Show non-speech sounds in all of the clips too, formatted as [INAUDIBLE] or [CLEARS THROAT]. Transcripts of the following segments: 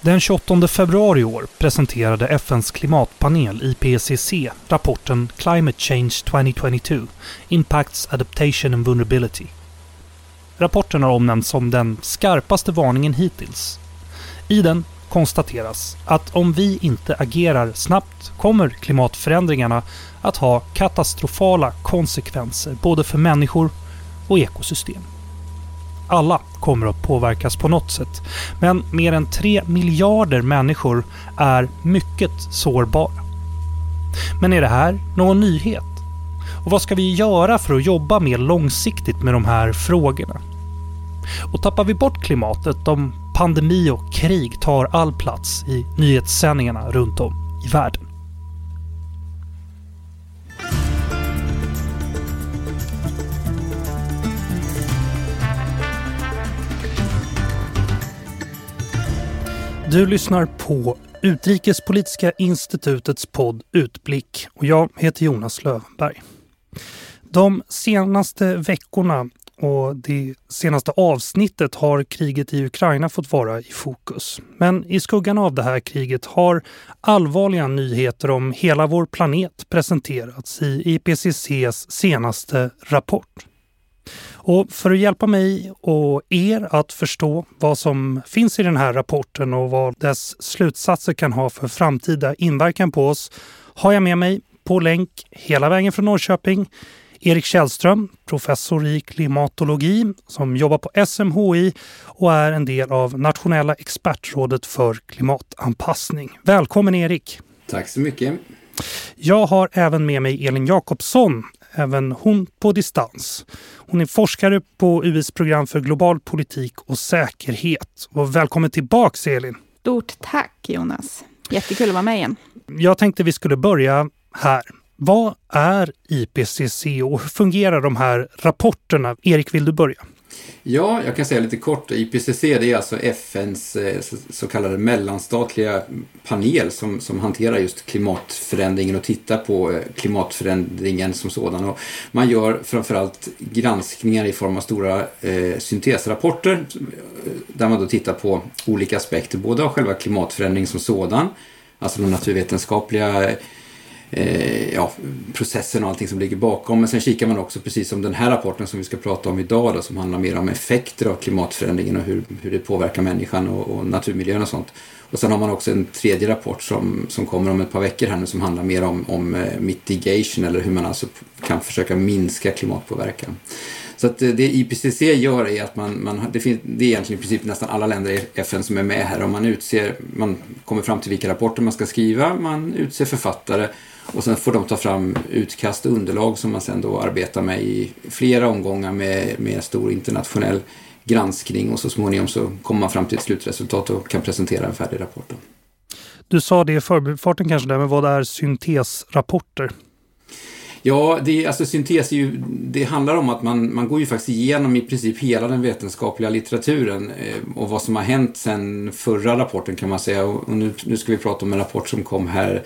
Den 28 februari i år presenterade FNs klimatpanel IPCC rapporten Climate Change 2022 Impacts Adaptation and Vulnerability. Rapporten har omnämnts som den skarpaste varningen hittills. I den konstateras att om vi inte agerar snabbt kommer klimatförändringarna att ha katastrofala konsekvenser både för människor och ekosystem. Alla kommer att påverkas på något sätt, men mer än 3 miljarder människor är mycket sårbara. Men är det här någon nyhet? Och vad ska vi göra för att jobba mer långsiktigt med de här frågorna? Och tappar vi bort klimatet om pandemi och krig tar all plats i nyhetssändningarna runt om i världen? Du lyssnar på Utrikespolitiska institutets podd Utblick och jag heter Jonas Lövenberg. De senaste veckorna och det senaste avsnittet har kriget i Ukraina fått vara i fokus. Men i skuggan av det här kriget har allvarliga nyheter om hela vår planet presenterats i IPCCs senaste rapport. Och för att hjälpa mig och er att förstå vad som finns i den här rapporten och vad dess slutsatser kan ha för framtida inverkan på oss har jag med mig på länk hela vägen från Norrköping Erik Källström, professor i klimatologi som jobbar på SMHI och är en del av Nationella expertrådet för klimatanpassning. Välkommen Erik! Tack så mycket! Jag har även med mig Elin Jakobsson, även hon på distans. Hon är forskare på UIs program för global politik och säkerhet. Och välkommen tillbaks Elin! Stort tack Jonas! Jättekul att vara med igen. Jag tänkte vi skulle börja här. Vad är IPCC och hur fungerar de här rapporterna? Erik, vill du börja? Ja, jag kan säga lite kort. IPCC det är alltså FNs eh, så kallade mellanstatliga panel som, som hanterar just klimatförändringen och tittar på eh, klimatförändringen som sådan. Och man gör framförallt granskningar i form av stora eh, syntesrapporter eh, där man då tittar på olika aspekter, både av själva klimatförändringen som sådan, alltså de naturvetenskapliga eh, ja, processen och allting som ligger bakom. Men sen kikar man också, precis som den här rapporten som vi ska prata om idag, då, som handlar mer om effekter av klimatförändringen och hur, hur det påverkar människan och, och naturmiljön och sånt. Och sen har man också en tredje rapport som, som kommer om ett par veckor här nu som handlar mer om, om eh, mitigation eller hur man alltså kan försöka minska klimatpåverkan. Så att eh, det IPCC gör är att man, man det, finns, det är egentligen i princip nästan alla länder i FN som är med här och man utser, man kommer fram till vilka rapporter man ska skriva, man utser författare och sen får de ta fram utkast och underlag som man sen då arbetar med i flera omgångar med, med stor internationell granskning och så småningom så kommer man fram till ett slutresultat och kan presentera en färdig rapport. Du sa det i förbifarten kanske, där, men vad är syntesrapporter? Ja, det, alltså syntes är ju, det handlar om att man, man går ju faktiskt igenom i princip hela den vetenskapliga litteraturen eh, och vad som har hänt sen förra rapporten kan man säga. Och nu, nu ska vi prata om en rapport som kom här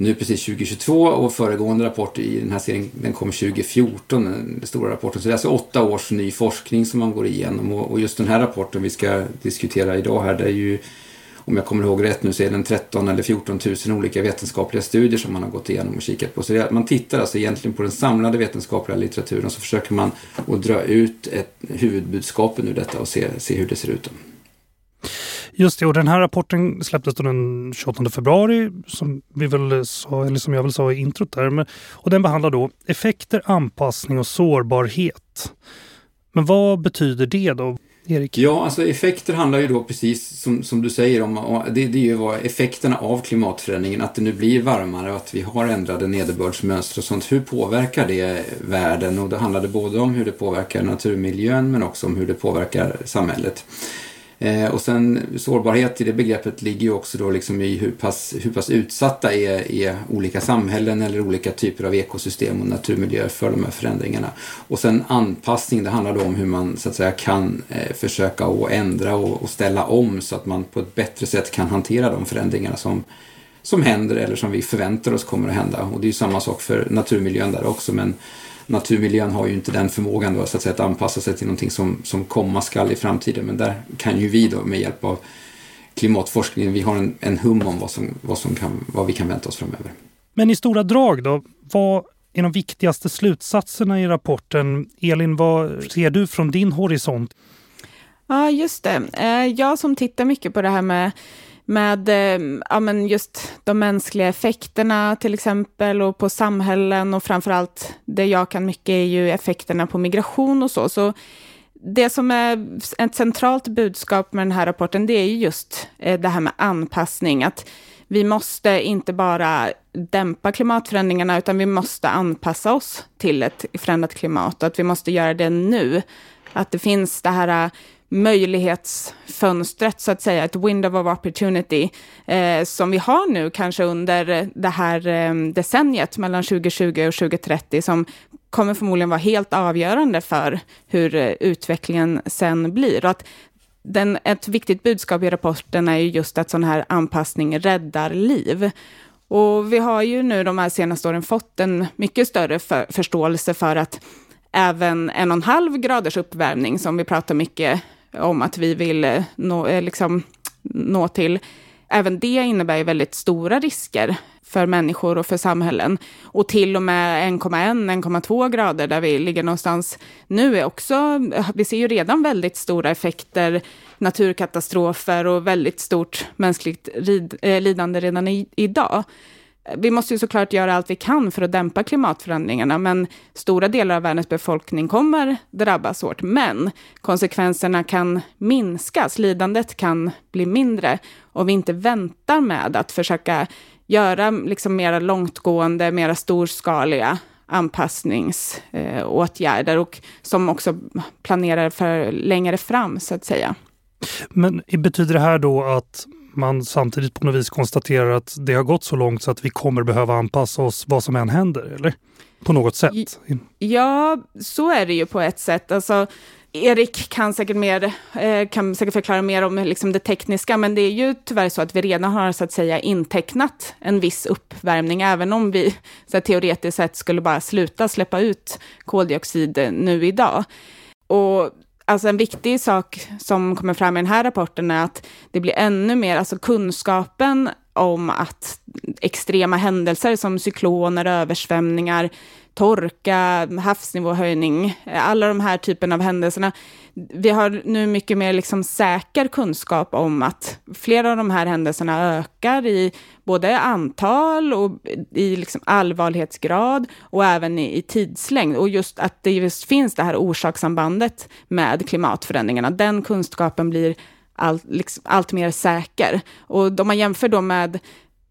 nu precis 2022 och föregående rapport i den här serien den kom 2014, den stora rapporten. Så det är alltså åtta års ny forskning som man går igenom och, just den här rapporten vi ska diskutera idag här det är ju om jag kommer ihåg rätt nu så är det 13 eller 14 000 olika vetenskapliga studier som man har gått igenom och kikat på. Så det, man tittar alltså egentligen på den samlade vetenskapliga litteraturen och så försöker man att dra ut ett huvudbudskapen ur detta och se, se hur det ser ut. Just det, och den här rapporten släpptes den 28 februari som, vi väl sa, eller som jag väl sa i introt där. Och den behandlar då effekter, anpassning och sårbarhet. Men vad betyder det då? Erik? Ja, alltså effekter handlar ju då precis som, som du säger om, det, det är ju vad effekterna av klimatförändringen, att det nu blir varmare och att vi har ändrade nederbördsmönster och sånt. Hur påverkar det världen? Och då handlar det både om hur det påverkar naturmiljön men också om hur det påverkar samhället. Eh, och sen sårbarhet i det begreppet ligger ju också då liksom i hur pass, hur pass utsatta är, är olika samhällen eller olika typer av ekosystem och naturmiljöer för de här förändringarna. Och sen anpassning, det handlar då om hur man så att säga kan eh, försöka att ändra och, och ställa om så att man på ett bättre sätt kan hantera de förändringarna som som händer eller som vi förväntar oss kommer att hända. Och det är ju samma sak för naturmiljön där också men naturmiljön har ju inte den förmågan då, så att, säga, att anpassa sig till någonting som, som komma skall i framtiden. Men där kan ju vi då med hjälp av klimatforskningen, vi har en, en hum om vad, som, vad, som kan, vad vi kan vänta oss framöver. Men i stora drag då, vad är de viktigaste slutsatserna i rapporten? Elin, vad ser du från din horisont? Ja, just det. Eh, jag som tittar mycket på det här med med eh, ja, men just de mänskliga effekterna till exempel och på samhällen och framförallt det jag kan mycket är ju effekterna på migration och så. Så det som är ett centralt budskap med den här rapporten, det är just eh, det här med anpassning. Att vi måste inte bara dämpa klimatförändringarna, utan vi måste anpassa oss till ett förändrat klimat och att vi måste göra det nu. Att det finns det här eh, möjlighetsfönstret, så att säga, ett window of opportunity, eh, som vi har nu kanske under det här eh, decenniet mellan 2020 och 2030, som kommer förmodligen vara helt avgörande för hur eh, utvecklingen sen blir. Och att den, ett viktigt budskap i rapporten är ju just att sån här anpassning räddar liv. Och vi har ju nu de här senaste åren fått en mycket större för, förståelse för att även en och en halv graders uppvärmning, som vi pratar mycket om att vi vill eh, nå, eh, liksom, nå till, även det innebär ju väldigt stora risker för människor och för samhällen. Och till och med 1,1-1,2 grader där vi ligger någonstans nu är också, vi ser ju redan väldigt stora effekter, naturkatastrofer och väldigt stort mänskligt rid, eh, lidande redan i, idag vi måste ju såklart göra allt vi kan för att dämpa klimatförändringarna, men stora delar av världens befolkning kommer drabbas hårt. Men konsekvenserna kan minskas, lidandet kan bli mindre om vi inte väntar med att försöka göra liksom mera långtgående, mera storskaliga anpassningsåtgärder eh, och som också planerar för längre fram, så att säga. Men betyder det här då att man samtidigt på något vis konstaterar att det har gått så långt så att vi kommer behöva anpassa oss vad som än händer, eller? På något sätt? Ja, så är det ju på ett sätt. Alltså, Erik kan säkert, mer, eh, kan säkert förklara mer om liksom det tekniska, men det är ju tyvärr så att vi redan har så att säga intecknat en viss uppvärmning, även om vi så här, teoretiskt sett skulle bara sluta släppa ut koldioxid nu idag. Och alltså en viktig sak som kommer fram i den här rapporten är att det blir ännu mer, alltså kunskapen om att extrema händelser som cykloner, översvämningar, torka, havsnivåhöjning, alla de här typerna av händelserna. Vi har nu mycket mer liksom säker kunskap om att flera av de här händelserna ökar i både antal och i liksom allvarlighetsgrad och även i, i tidslängd. Och just att det just finns det här orsakssambandet med klimatförändringarna, den kunskapen blir allt, liksom, allt mer säker. Och om man jämför då med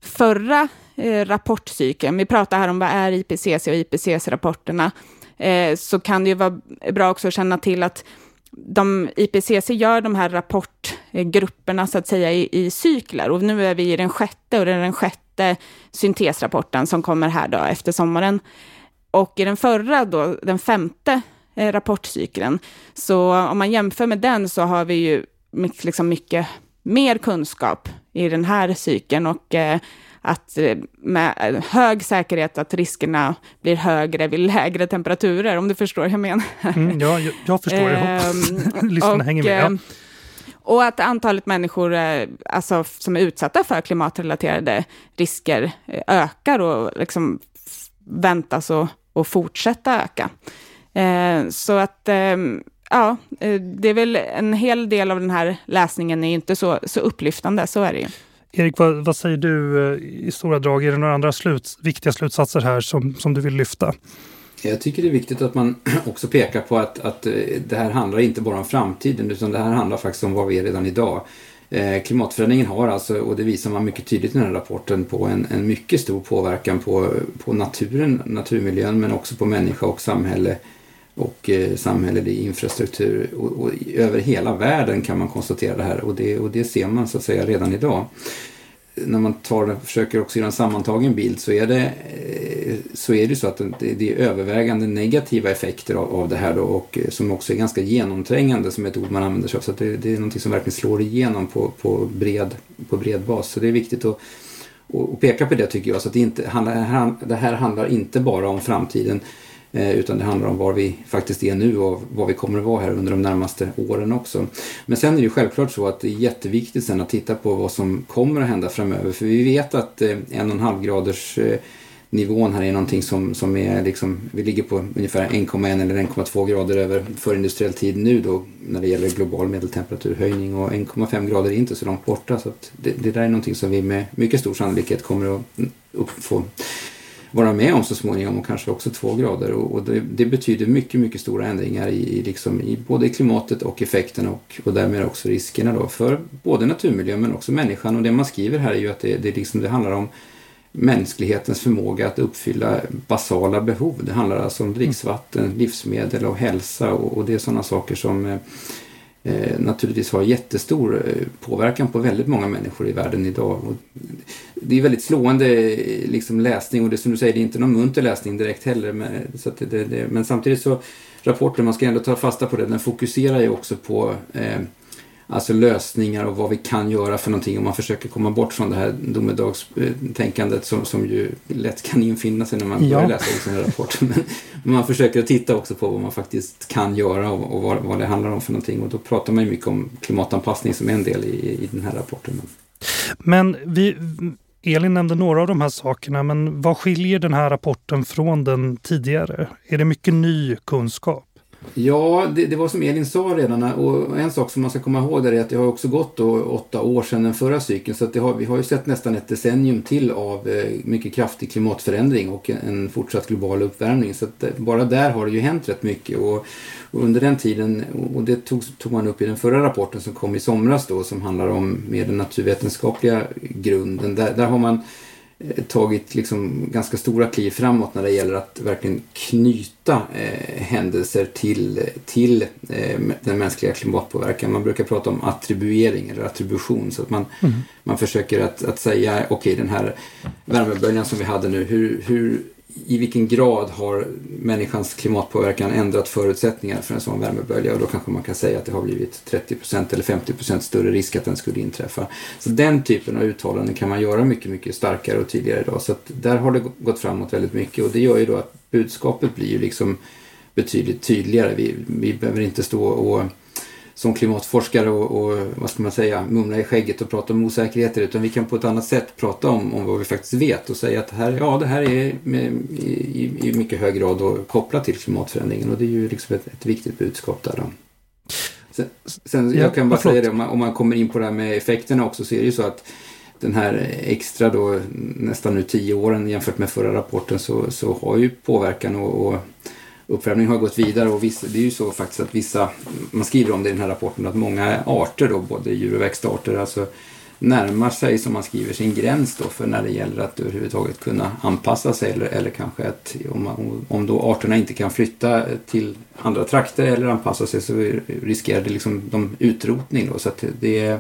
förra eh, rapportcykeln, vi pratar här om vad är IPCC och IPCC-rapporterna, eh, så kan det ju vara bra också att känna till att de, IPCC gör de här rapportgrupperna så att säga i, i cykler. Och nu är vi i den sjätte och det är den sjätte syntesrapporten som kommer här då efter sommaren. Och i den förra då, den femte eh, rapportcykeln, så om man jämför med den så har vi ju liksom mycket mer kunskap i den här cykeln. Och eh, att eh, med hög säkerhet att riskerna blir högre vid lägre temperaturer, om du förstår vad jag menar. Mm, ja, jag, jag förstår. Jag hoppas ehm, [LAUGHS] lyssnarna hänger med. Ja. Och att antalet människor eh, alltså, som är utsatta för klimatrelaterade risker ökar och liksom väntas att fortsätta öka. Så att ehm, ja, eh, det är väl en hel del av den här läsningen är inte så, så upplyftande, så är det ju. Erik, vad, vad säger du eh, i stora drag? Är det några andra sluts, viktiga slutsatser här som, som du vill lyfta? Jag tycker det är viktigt att man [CLEARS THROAT] också pekar på att, att eh, det här handlar inte bara om framtiden utan det här handlar faktiskt om vad vi är redan idag. Eh, klimatförändringen har alltså, och det visar man mycket tydligt i den här rapporten, på en, en mycket stor påverkan på, på naturen, naturmiljön men också på människa och samhälle och eh, samhällelig infrastruktur. Och, och, över hela världen kan man konstatera det här och det, och det ser man så att säga redan idag. När man tar, försöker också göra en sammantagen bild så är det, eh, så är det så att det, det är övervägande negativa effekter av, av det här då, och eh, som också är ganska genomträngande som ett ord man använder sig av. Så det, det, är någonting som verkligen slår igenom på, på, bred, på bred bas. Så det är viktigt att och, peka på det tycker jag. Så att det, inte, det här handlar inte bara om framtiden Eh, utan det handlar om var vi faktiskt är nu och var vi kommer att vara här under de närmaste åren också. Men sen är det ju självklart så att det är jätteviktigt sen att titta på vad som kommer att hända framöver. För vi vet att eh, en och en halv graders eh, nivån här är någonting som, som är liksom, vi ligger på ungefär 1,1 eller 1,2 grader över förindustriell tid nu då när det gäller global medeltemperaturhöjning och 1,5 grader är inte så långt borta så att det, det där är någonting som vi med mycket stor sannolikhet kommer att få vara med om så småningom och kanske också två grader. Och, och det, det, betyder mycket, mycket stora ändringar i, liksom, i både klimatet och effekterna och, och därmed också riskerna då för både naturmiljön men också människan. Och det man skriver här är ju att det, det, liksom, det handlar om mänsklighetens förmåga att uppfylla basala behov. Det handlar alltså om dricksvatten, livsmedel och hälsa och, och det är sådana saker som eh, eh naturligtvis har jättestor eh, påverkan på väldigt många människor i världen idag. Och det är väldigt slående liksom, läsning och det som du säger, det är inte någon munter läsning direkt heller. Men, så det, det, men samtidigt så, rapporten, man ska ändå ta fasta på det, den fokuserar ju också på eh, alltså lösningar och vad vi kan göra för någonting om man försöker komma bort från det här domedagstänkandet som, som ju lätt kan infinna sig när man börjar läsa en sån här rapport. Men, men, man försöker titta också på vad man faktiskt kan göra och, och vad, vad, det handlar om för någonting och då pratar man ju mycket om klimatanpassning som en del i, i den här rapporten. Men vi, Elin nämnde några av de här sakerna, men vad skiljer den här rapporten från den tidigare? Är det mycket ny kunskap? Ja, det, det, var som Elin sa redan och en sak som man ska komma ihåg är att det har också gått då åtta år sedan den förra cykeln så att har, vi har ju sett nästan ett decennium till av eh, mycket kraftig klimatförändring och en fortsatt global uppvärmning. Så att eh, bara där har det ju hänt rätt mycket och, och under den tiden, och det tog, tog, man upp i den förra rapporten som kom i somras då som handlar om mer den naturvetenskapliga grunden, där, där har man tagit liksom ganska stora kliv framåt när det gäller att verkligen knyta eh, händelser till, till eh, den mänskliga klimatpåverkan. Man brukar prata om attribuering eller attribution så att man, mm. man försöker att, att säga okej okay, den här värmeböljan som vi hade nu, hur, hur i vilken grad har människans klimatpåverkan ändrat förutsättningar för en sån värmebölja och då kanske man kan säga att det har blivit 30% eller 50% större risk att den skulle inträffa. Så den typen av uttalanden kan man göra mycket, mycket starkare och tydligare idag. Så att där har det gått framåt väldigt mycket och det gör ju då att budskapet blir ju liksom betydligt tydligare. Vi, vi behöver inte stå och som klimatforskare och, och, vad ska man säga, mumla i skägget och prata om osäkerheter utan vi kan på ett annat sätt prata om, om vad vi faktiskt vet och säga att här, ja, det här är med, i, i, mycket hög grad då kopplat till klimatförändringen och det är ju liksom ett, ett viktigt budskap där. Då. Sen, sen ja, jag kan bara säga det, om man, om man kommer in på det här med effekterna också så är det ju så att den här extra då nästan nu tio åren jämfört med förra rapporten så, så har ju påverkan och, och uppvärmningen har gått vidare och vissa, det är ju så faktiskt att vissa, man skriver om det i den här rapporten, att många arter då, både djur och växtarter, alltså närmar sig, som man skriver, sin gräns då för när det gäller att överhuvudtaget kunna anpassa sig eller, eller kanske att om, man, om då arterna inte kan flytta till andra trakter eller anpassa sig så riskerar det liksom de utrotning då. Så, att det, är,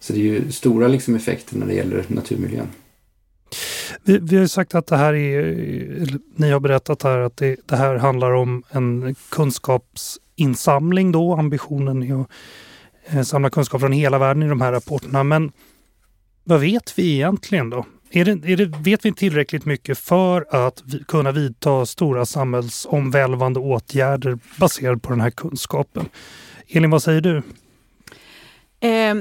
så det är ju stora liksom effekter när det gäller naturmiljön. Vi, vi har sagt att det här är, ni har berättat här att det, det här handlar om en kunskapsinsamling då. Ambitionen är att eh, samla kunskap från hela världen i de här rapporterna. Men vad vet vi egentligen då? Är det, är det, vet vi tillräckligt mycket för att vi, kunna vidta stora samhällsomvälvande åtgärder baserat på den här kunskapen? Elin, vad säger du? Eh,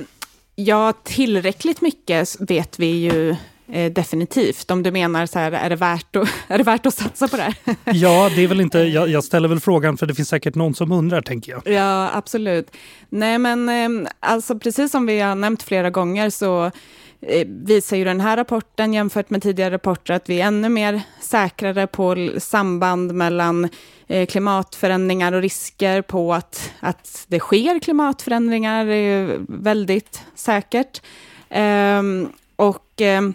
ja, tillräckligt mycket vet vi ju Eh, definitivt. Om du menar så här, är det, värt att, [LAUGHS] är det värt att satsa på det här? [LAUGHS] ja, det är väl inte, jag, jag, ställer väl frågan för det finns säkert någon som undrar, tänker jag. Ja, absolut. Nej, men eh, alltså precis som vi har nämnt flera gånger så eh, visar ju den här rapporten jämfört med tidigare rapporter att vi är ännu mer säkrare på samband mellan eh, klimatförändringar och risker på att, att det sker klimatförändringar, är väldigt säkert. Um, och um,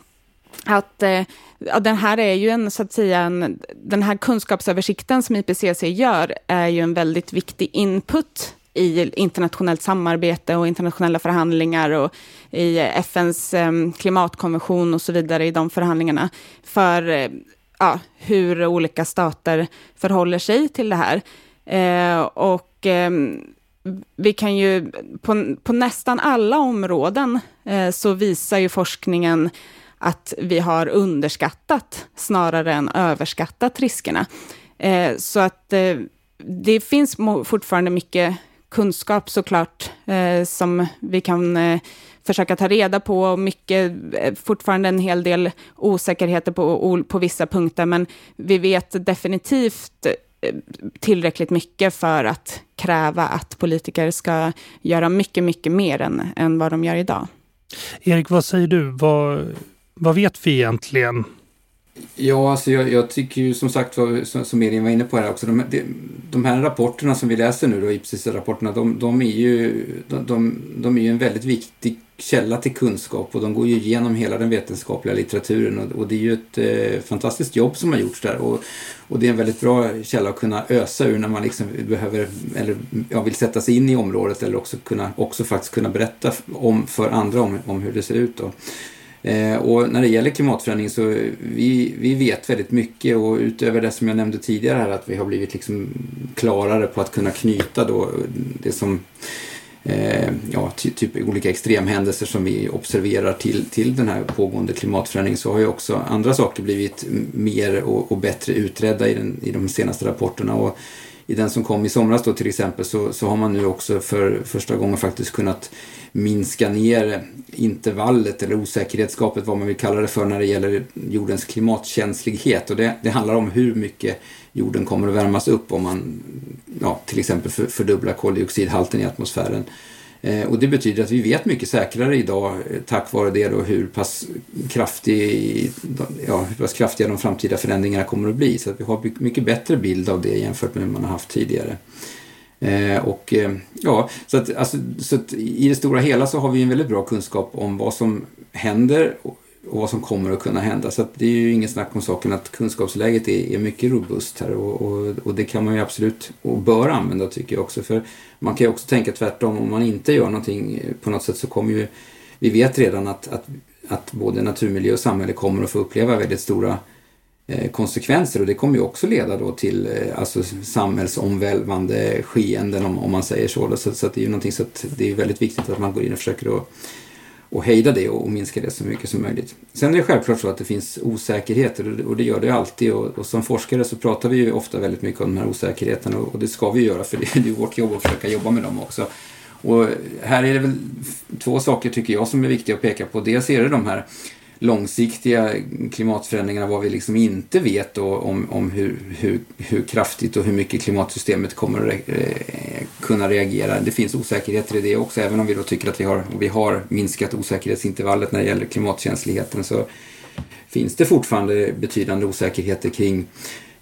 att eh, ja, den här är ju en, så att säga, en, den här kunskapsöversikten som IPCC gör är ju en väldigt viktig input i internationellt samarbete och internationella förhandlingar och i FNs ehm, klimatkonvention och så vidare i de förhandlingarna för eh, ja, hur olika stater förhåller sig till det här. Eh, och eh, vi kan ju på, på nästan alla områden eh, så visar ju forskningen att vi har underskattat snarare än överskattat riskerna. Eh, så att eh, det finns fortfarande mycket kunskap såklart, eh, som vi kan eh, försöka ta reda på. Och mycket, eh, fortfarande en hel del osäkerheter på, på vissa punkter, men vi vet definitivt eh, tillräckligt mycket för att kräva att politiker ska göra mycket, mycket mer än, än vad de gör idag. Erik, vad säger du? Vad, vad vet vi egentligen Ja, alltså jag, jag, tycker ju som sagt, som, som Elin var inne på här också, de, de, de här rapporterna som vi läser nu, då, IPCC-rapporterna, de, de, är ju, de, de, är ju en väldigt viktig källa till kunskap och de går ju igenom hela den vetenskapliga litteraturen och, och det är ju ett eh, fantastiskt jobb som har gjorts där och, och det är en väldigt bra källa att kunna ösa ur när man liksom behöver, eller ja, vill sätta sig in i området eller också kunna, också faktiskt kunna berätta om, för andra om, om hur det ser ut. Då. Eh, och när det gäller klimatförändring så vi, vi vet väldigt mycket och utöver det som jag nämnde tidigare här att vi har blivit liksom klarare på att kunna knyta då det som eh, ja, ty, typ olika extremhändelser som vi observerar till, till den här pågående klimatförändringen så har ju också andra saker blivit mer och, och bättre utredda i, den, i de senaste rapporterna. Och i den som kom i somras då till exempel så, så har man nu också för första gången faktiskt kunnat minska ner intervallet eller osäkerhetsgapet, vad man vill kalla det för, när det gäller jordens klimatkänslighet. Och det, det handlar om hur mycket jorden kommer att värmas upp om man ja, till exempel för, fördubblar koldioxidhalten i atmosfären. Eh, och det betyder att vi vet mycket säkrare idag eh, tack vare det då hur pass, kraftig, ja, hur pass kraftiga de framtida förändringarna kommer att bli. Så att vi har mycket bättre bild av det jämfört med hur man har haft tidigare. Eh, och ja, så att, alltså, så att i det stora hela så har vi en väldigt bra kunskap om vad som händer och, vad som kommer att kunna hända. Så att det är ju inget snack om saken att kunskapsläget är, är mycket robust här och, och, och, det kan man ju absolut och bör använda tycker jag också. För man kan ju också tänka tvärtom, om man inte gör någonting på något sätt så kommer ju, vi vet redan att, att, att både naturmiljö och samhälle kommer att få uppleva väldigt stora eh, konsekvenser och det kommer ju också leda då till eh, alltså, samhällsomvälvande skeenden om, om man säger så. Så, så det är ju någonting så att det är väldigt viktigt att man går in och försöker att och hejda det och, minska det så mycket som möjligt. Sen är det självklart så att det finns osäkerheter och det gör det alltid och, och som forskare så pratar vi ju ofta väldigt mycket om de här osäkerheterna och, och det ska vi göra för det [LAUGHS] är ju vårt jobb att försöka jobba med dem också. Och här är det väl två saker tycker jag som är viktiga att peka på. Dels är det de här långsiktiga klimatförändringarna, vad vi liksom inte vet då, om, om hur, hur, hur kraftigt och hur mycket klimatsystemet kommer att re, eh, kunna reagera. Det finns osäkerheter i det också, även om vi då tycker att vi har, vi har minskat osäkerhetsintervallet när det gäller klimatkänsligheten så finns det fortfarande betydande osäkerheter kring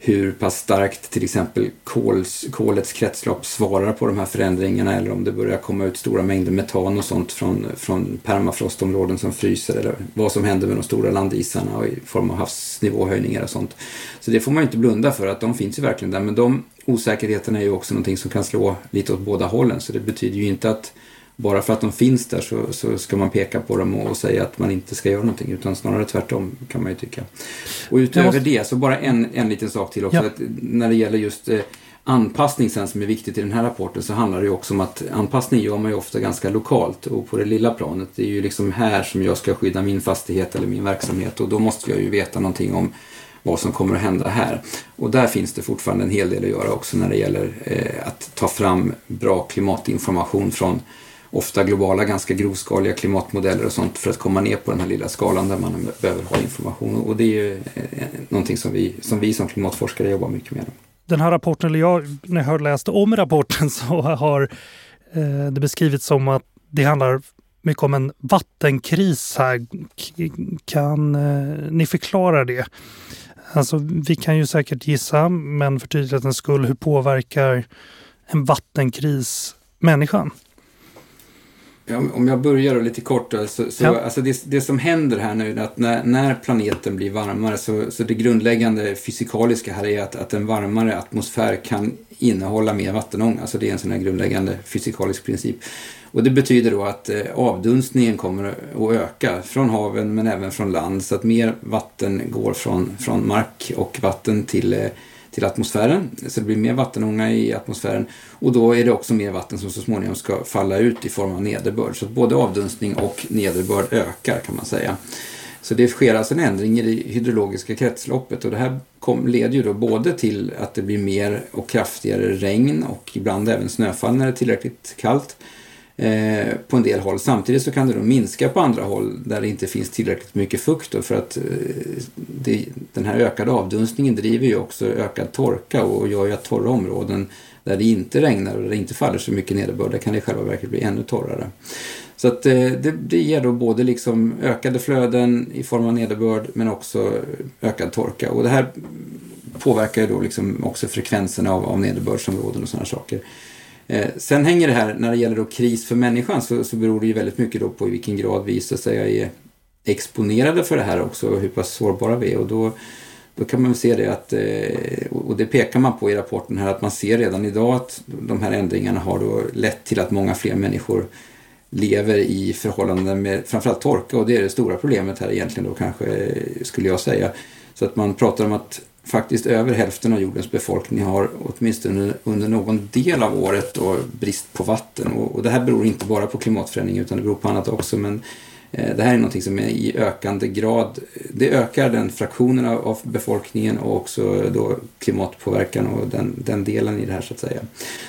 hur pass starkt till exempel kols, kolets kretslopp svarar på de här förändringarna eller om det börjar komma ut stora mängder metan och sånt från, från permafrostområden som fryser eller vad som händer med de stora landisarna i form av havsnivåhöjningar och sånt. Så det får man ju inte blunda för att de finns ju verkligen där men de osäkerheterna är ju också någonting som kan slå lite åt båda hållen så det betyder ju inte att bara för att de finns där så, så ska man peka på dem och säga att man inte ska göra någonting utan snarare tvärtom kan man ju tycka. Och utöver måste... det så bara en, en liten sak till också. Ja. Att när det gäller just eh, anpassning sen som är viktigt i den här rapporten så handlar det ju också om att anpassning gör man ju ofta ganska lokalt och på det lilla planet. Det är ju liksom här som jag ska skydda min fastighet eller min verksamhet och då måste jag ju veta någonting om vad som kommer att hända här. Och där finns det fortfarande en hel del att göra också när det gäller eh, att ta fram bra klimatinformation från ofta globala, ganska grovskaliga klimatmodeller och sånt för att komma ner på den här lilla skalan där man behöver ha information. Och det är ju eh, någonting som vi som, vi som klimatforskare jobbar mycket med. Den här rapporten, eller jag, när jag läste om rapporten [LAUGHS] så har eh, det beskrivits som att det handlar mycket om en vattenkris här. Kan eh, ni förklara det? Alltså, vi kan ju säkert gissa, men för tydlighetens skull, hur påverkar en vattenkris människan? Om jag börjar lite kort så, så ja. alltså det, det, som händer här nu är att när, när planeten blir varmare så, så det grundläggande fysikaliska här är att, att en varmare atmosfär kan innehålla mer vattenånga. Alltså det är en sån här grundläggande fysikalisk princip. Och det betyder då att eh, avdunstningen kommer att öka från haven men även från land så att mer vatten går från, från mark och vatten till eh, till atmosfären. Så det blir mer vattenånga i atmosfären och då är det också mer vatten som så småningom ska falla ut i form av nederbörd. Så både avdunstning och nederbörd ökar kan man säga. Så det sker alltså en ändring i det hydrologiska kretsloppet och det här kom, leder ju då både till att det blir mer och kraftigare regn och ibland även snöfall när det är tillräckligt kallt eh, på en del håll. Samtidigt så kan det då minska på andra håll där det inte finns tillräckligt mycket fukt då, för att eh, det, den här ökade avdunstningen driver ju också ökad torka och gör ju att torra områden där det inte regnar och där det inte faller så mycket nederbörd, där kan det i själva verket bli ännu torrare. Så att eh, det, det ger då både liksom ökade flöden i form av nederbörd men också ökad torka. Och det här påverkar ju då liksom också frekvensen av, av nederbördsområden och sådana saker. Eh, sen hänger det här, när det gäller då kris för människan, så, så beror det ju väldigt mycket då på i vilken grad vi så att säga är exponerade för det här också och hur pass sårbara vi är. Och då, då kan man se det att, eh, och det pekar man på i rapporten här, att man ser redan idag att de här ändringarna har då lett till att många fler människor lever i förhållanden med framförallt torka och det är det stora problemet här egentligen då kanske eh, skulle jag säga. Så att man pratar om att faktiskt över hälften av jordens befolkning har åtminstone under någon del av året då brist på vatten och, och det här beror inte bara på klimatförändring utan det beror på annat också men Eh, det här är någonting som är i ökande grad, det ökar den fraktionen av befolkningen och också då klimatpåverkan och den, den delen i det här så att säga.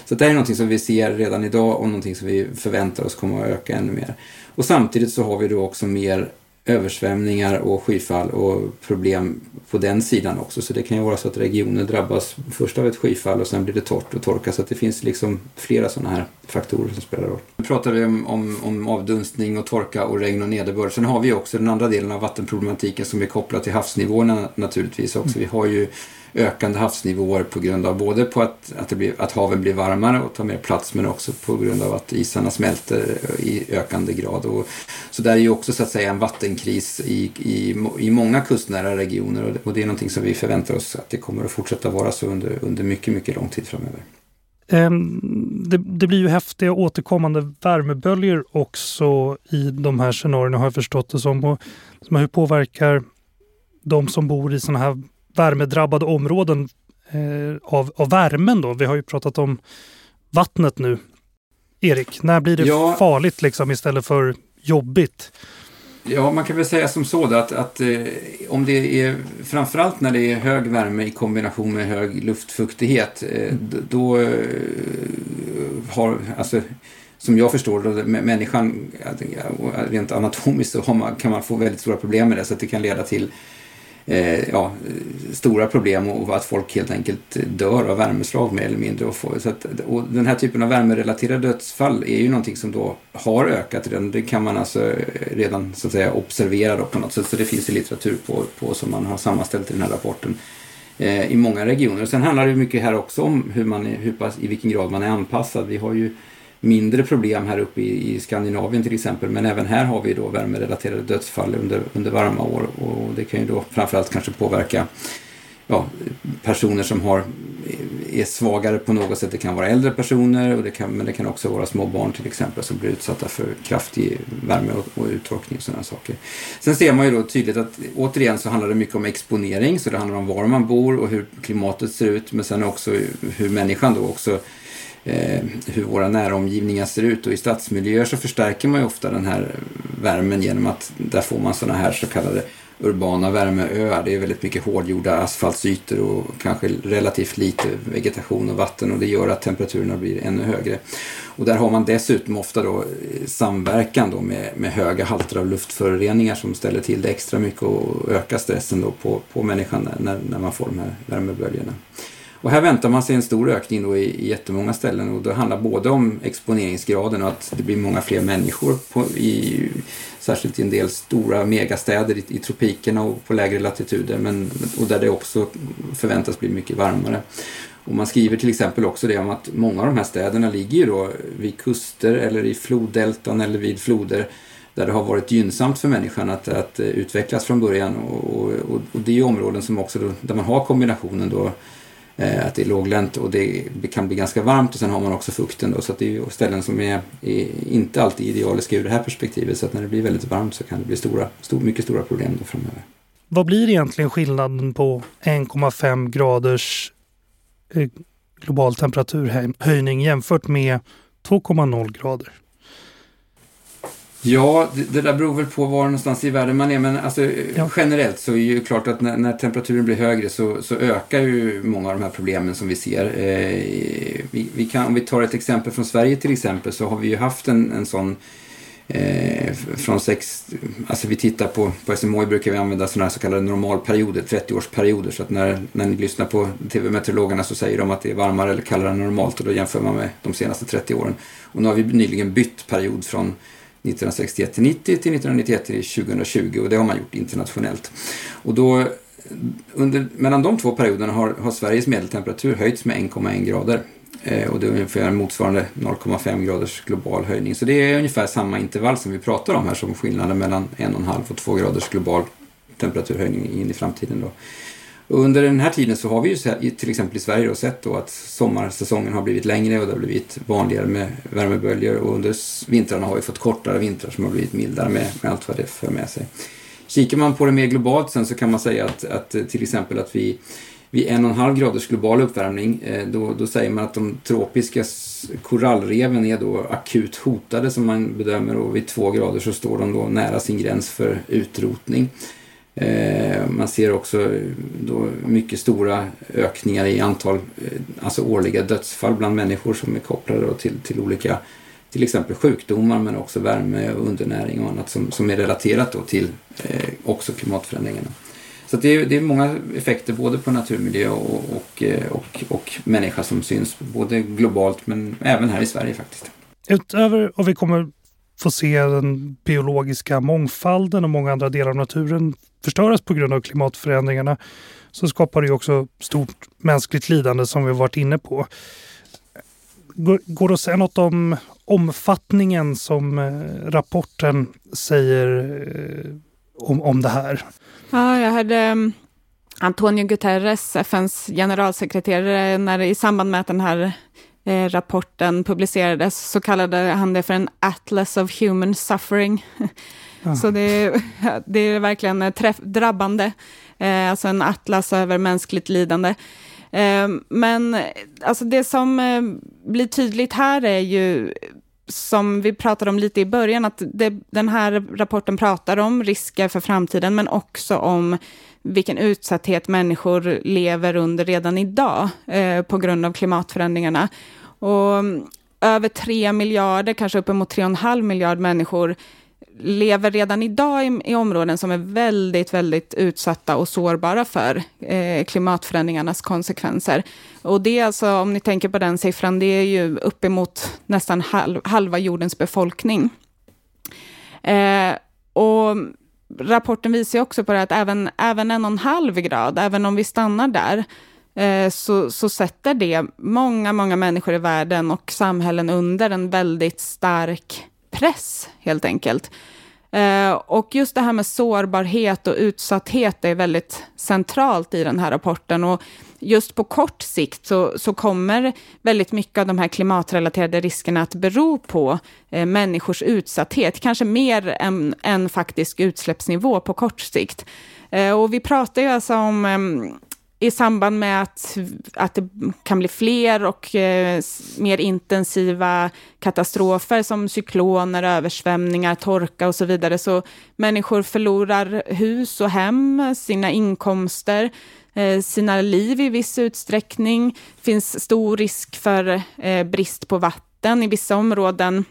Så det här är någonting som vi ser redan idag och någonting som vi förväntar oss kommer att öka ännu mer. Och samtidigt så har vi då också mer översvämningar och skyfall och problem på den sidan också. Så det kan ju vara så att regioner drabbas först av ett skyfall och sen blir det torrt och torka. Så att det finns liksom flera sådana här faktorer som spelar roll. Nu pratar vi om, om, om avdunstning och torka och regn och nederbörd. Sen har vi också den andra delen av vattenproblematiken som är kopplad till havsnivåerna naturligtvis också. Vi har ju ökande havsnivåer på grund av både på att, att, det blir, att haven blir varmare och tar mer plats men också på grund av att isarna smälter i ökande grad. Och, så där är ju också så att säga en vattenkris i, i, i många kustnära regioner och det, och det är någonting som vi förväntar oss att det kommer att fortsätta vara så under, under mycket, mycket lång tid framöver. Ehm, det, det, blir ju häftiga återkommande värmeböljor också i de här scenarierna har jag förstått det som. Och, som hur påverkar de som bor i sådana här värmedrabbade områden eh, av, av värmen då? Vi har ju pratat om vattnet nu. Erik, när blir det ja. farligt liksom istället för jobbigt? Ja, man kan väl säga som så att, att eh, om det är framförallt när det är hög värme i kombination med hög luftfuktighet, eh, mm. då eh, har, alltså, som jag förstår det, människan, rent anatomiskt så man, kan man få väldigt stora problem med det, så att det kan leda till eh, ja, stora problem och att folk helt enkelt dör av värmeslag mer eller mindre. Och, får, så att, och den här typen av värmerelaterade dödsfall är ju någonting som då har ökat redan. Det kan man alltså eh, redan så att säga observera då på något sätt. Så det finns ju litteratur på, på som man har sammanställt i den här rapporten eh, i många regioner. Sen handlar det mycket här också om hur man är, hur pass, i vilken grad man är anpassad. Vi har ju mindre problem här uppe i, i Skandinavien till exempel. Men även här har vi då värmerelaterade dödsfall under, under varma år och det kan ju då framförallt kanske påverka ja, personer som har, är svagare på något sätt. Det kan vara äldre personer och det kan, men det kan också vara små barn till exempel som blir utsatta för kraftig värme och, och uttorkning och sådana saker. Sen ser man ju då tydligt att återigen så handlar det mycket om exponering så det handlar om var man bor och hur klimatet ser ut men sen också hur människan då också Eh, hur våra näromgivningar ser ut och i stadsmiljöer så förstärker man ju ofta den här värmen genom att där får man sådana här så kallade urbana värmeöar. Det är väldigt mycket hårdgjorda asfaltsytor och kanske relativt lite vegetation och vatten och det gör att temperaturerna blir ännu högre. Och där har man dessutom ofta då eh, samverkan då med, med höga halter av luftföroreningar som ställer till det extra mycket och ökar stressen då på, på människan när, när man får de här värmeböljorna. Och här väntar man sig en stor ökning då i, i jättemånga ställen och det handlar både om exponeringsgraden och att det blir många fler människor, på, i, särskilt i en del stora megastäder i, i tropikerna och på lägre latituder, men, och där det också förväntas bli mycket varmare. Och man skriver till exempel också det om att många av de här städerna ligger ju då vid kuster eller i floddeltan eller vid floder där det har varit gynnsamt för människan att, att utvecklas från början. Och, och, och det är ju områden som också då, där man har kombinationen då Eh, att det är låglänt och det kan bli ganska varmt och sen har man också fukten då, så att det är ju ställen som är, är, inte alltid idealiska ur det här perspektivet så att när det blir väldigt varmt så kan det bli stora, stor, mycket stora problem då framöver. Vad blir egentligen skillnaden på 1,5 graders eh, global temperaturhöjning jämfört med 2,0 grader? Ja, det, det, där beror väl på var någonstans i världen man är. Men alltså, ja. generellt så är det ju klart att när, när, temperaturen blir högre så, så ökar ju många av de här problemen som vi ser. Eh, vi, vi, kan, om vi tar ett exempel från Sverige till exempel så har vi ju haft en, en sån eh, från sex, alltså vi tittar på, på SMHI brukar vi använda sådana här så kallade normalperioder, 30-årsperioder. Så att när, när ni lyssnar på TV-meteorologerna så säger de att det är varmare eller kallare än normalt och då jämför man med de senaste 30 åren. Och nu har vi nyligen bytt period från 1961 till 90 till 1991 till 2020 och det har man gjort internationellt. Och då, under, mellan de två perioderna har, har Sveriges medeltemperatur höjts med 1,1 grader. Eh, och det är ungefär motsvarande 0,5 graders global höjning. Så det är ungefär samma intervall som vi pratar om här som skillnaden mellan 1,5 och 2 graders global temperaturhöjning in i framtiden. Då. Och under den här tiden så har vi ju till exempel i Sverige då sett då att sommarsäsongen har blivit längre och det har blivit vanligare med värmeböljor och under vintrarna har vi fått kortare vintrar som har blivit mildare med, med allt vad det för med sig. Kikar man på det mer globalt sen så kan man säga att, att eh, till exempel att vi vid en och en halv graders global uppvärmning eh, då, då säger man att de tropiska korallreven är då akut hotade som man bedömer och vid två grader så står de då nära sin gräns för utrotning. Eh, man ser också eh, då mycket stora ökningar i antal, eh, alltså årliga dödsfall bland människor som är kopplade till, till olika, till exempel sjukdomar men också värme och undernäring och annat som, som är relaterat då till eh, också klimatförändringarna. Så det är, det är många effekter både på naturmiljö och, och, och, och människa som syns både globalt men även här i Sverige faktiskt. Utöver, och vi kommer få se den biologiska mångfalden och många andra delar av naturen förstöras på grund av klimatförändringarna så skapar det också stort mänskligt lidande som vi varit inne på. Går det att säga något om omfattningen som eh, rapporten säger eh, om, om det här? Ja, jag hörde mm, Antonio Guterres, FNs generalsekreterare, när i samband med att den här eh, rapporten publicerades så kallade han det för en Atlas of Human Suffering. Ja. Så det, det är verkligen träff, drabbande, eh, alltså en atlas över mänskligt lidande. Eh, men alltså det som eh, blir tydligt här är ju som vi pratade om lite i början, att det, den här rapporten pratar om risker för framtiden, men också om vilken utsatthet människor lever under redan idag eh, på grund av klimatförändringarna. Och mm, över tre miljarder, kanske uppemot tre och en halv miljard människor lever redan idag i, i, områden som är väldigt, väldigt utsatta och sårbara för eh, klimatförändringarnas konsekvenser. Och det är alltså, om ni tänker på den siffran, det är ju uppemot nästan halv, halva jordens befolkning. Eh, och mm, rapporten visar också på det att även, även en och en halv grad, även om vi stannar där, eh, så, så sätter det många, många människor i världen och samhällen under en väldigt stark press, helt enkelt. Eh, och just det här med sårbarhet och utsatthet är väldigt centralt i den här rapporten. Och just på kort sikt så, så kommer väldigt mycket av de här klimatrelaterade riskerna att bero på eh, människors utsatthet, kanske mer än, än faktisk utsläppsnivå på kort sikt. Eh, och vi pratar ju alltså om eh, i samband med att, att det kan bli fler och eh, mer intensiva katastrofer som cykloner, översvämningar, torka och så vidare, så människor förlorar hus och hem, sina inkomster, Eh, sina liv i viss utsträckning. Det finns stor risk för eh, brist på vatten i vissa områden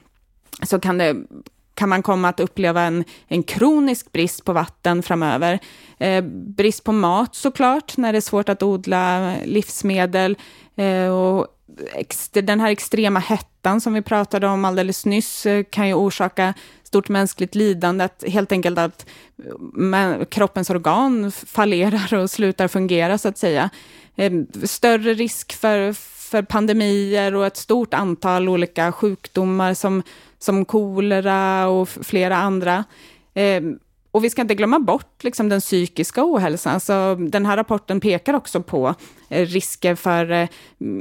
så kan det kan man komma att uppleva en, en kronisk brist på vatten framöver. Eh, brist på mat såklart, när det är svårt att odla livsmedel. Eh, och den här extrema hettan som vi pratade om alldeles nyss eh, kan ju orsaka stort mänskligt lidande, att helt enkelt att eh, kroppens organ fallerar och slutar fungera, så att säga. Större risk för, för pandemier och ett stort antal olika sjukdomar som, som kolera och flera andra. Eh, och vi ska inte glömma bort liksom, den psykiska ohälsan. Så den här rapporten pekar också på eh, risker för eh,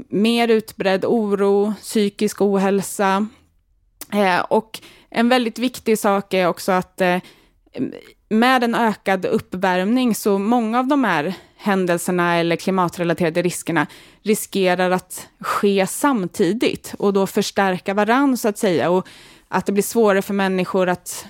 mer utbredd oro, psykisk ohälsa. Eh, och en väldigt viktig sak är också att eh, med en ökad uppvärmning, så många av de här händelserna eller klimatrelaterade riskerna riskerar att ske samtidigt och då förstärka varann så att säga. Och att det blir svårare för människor att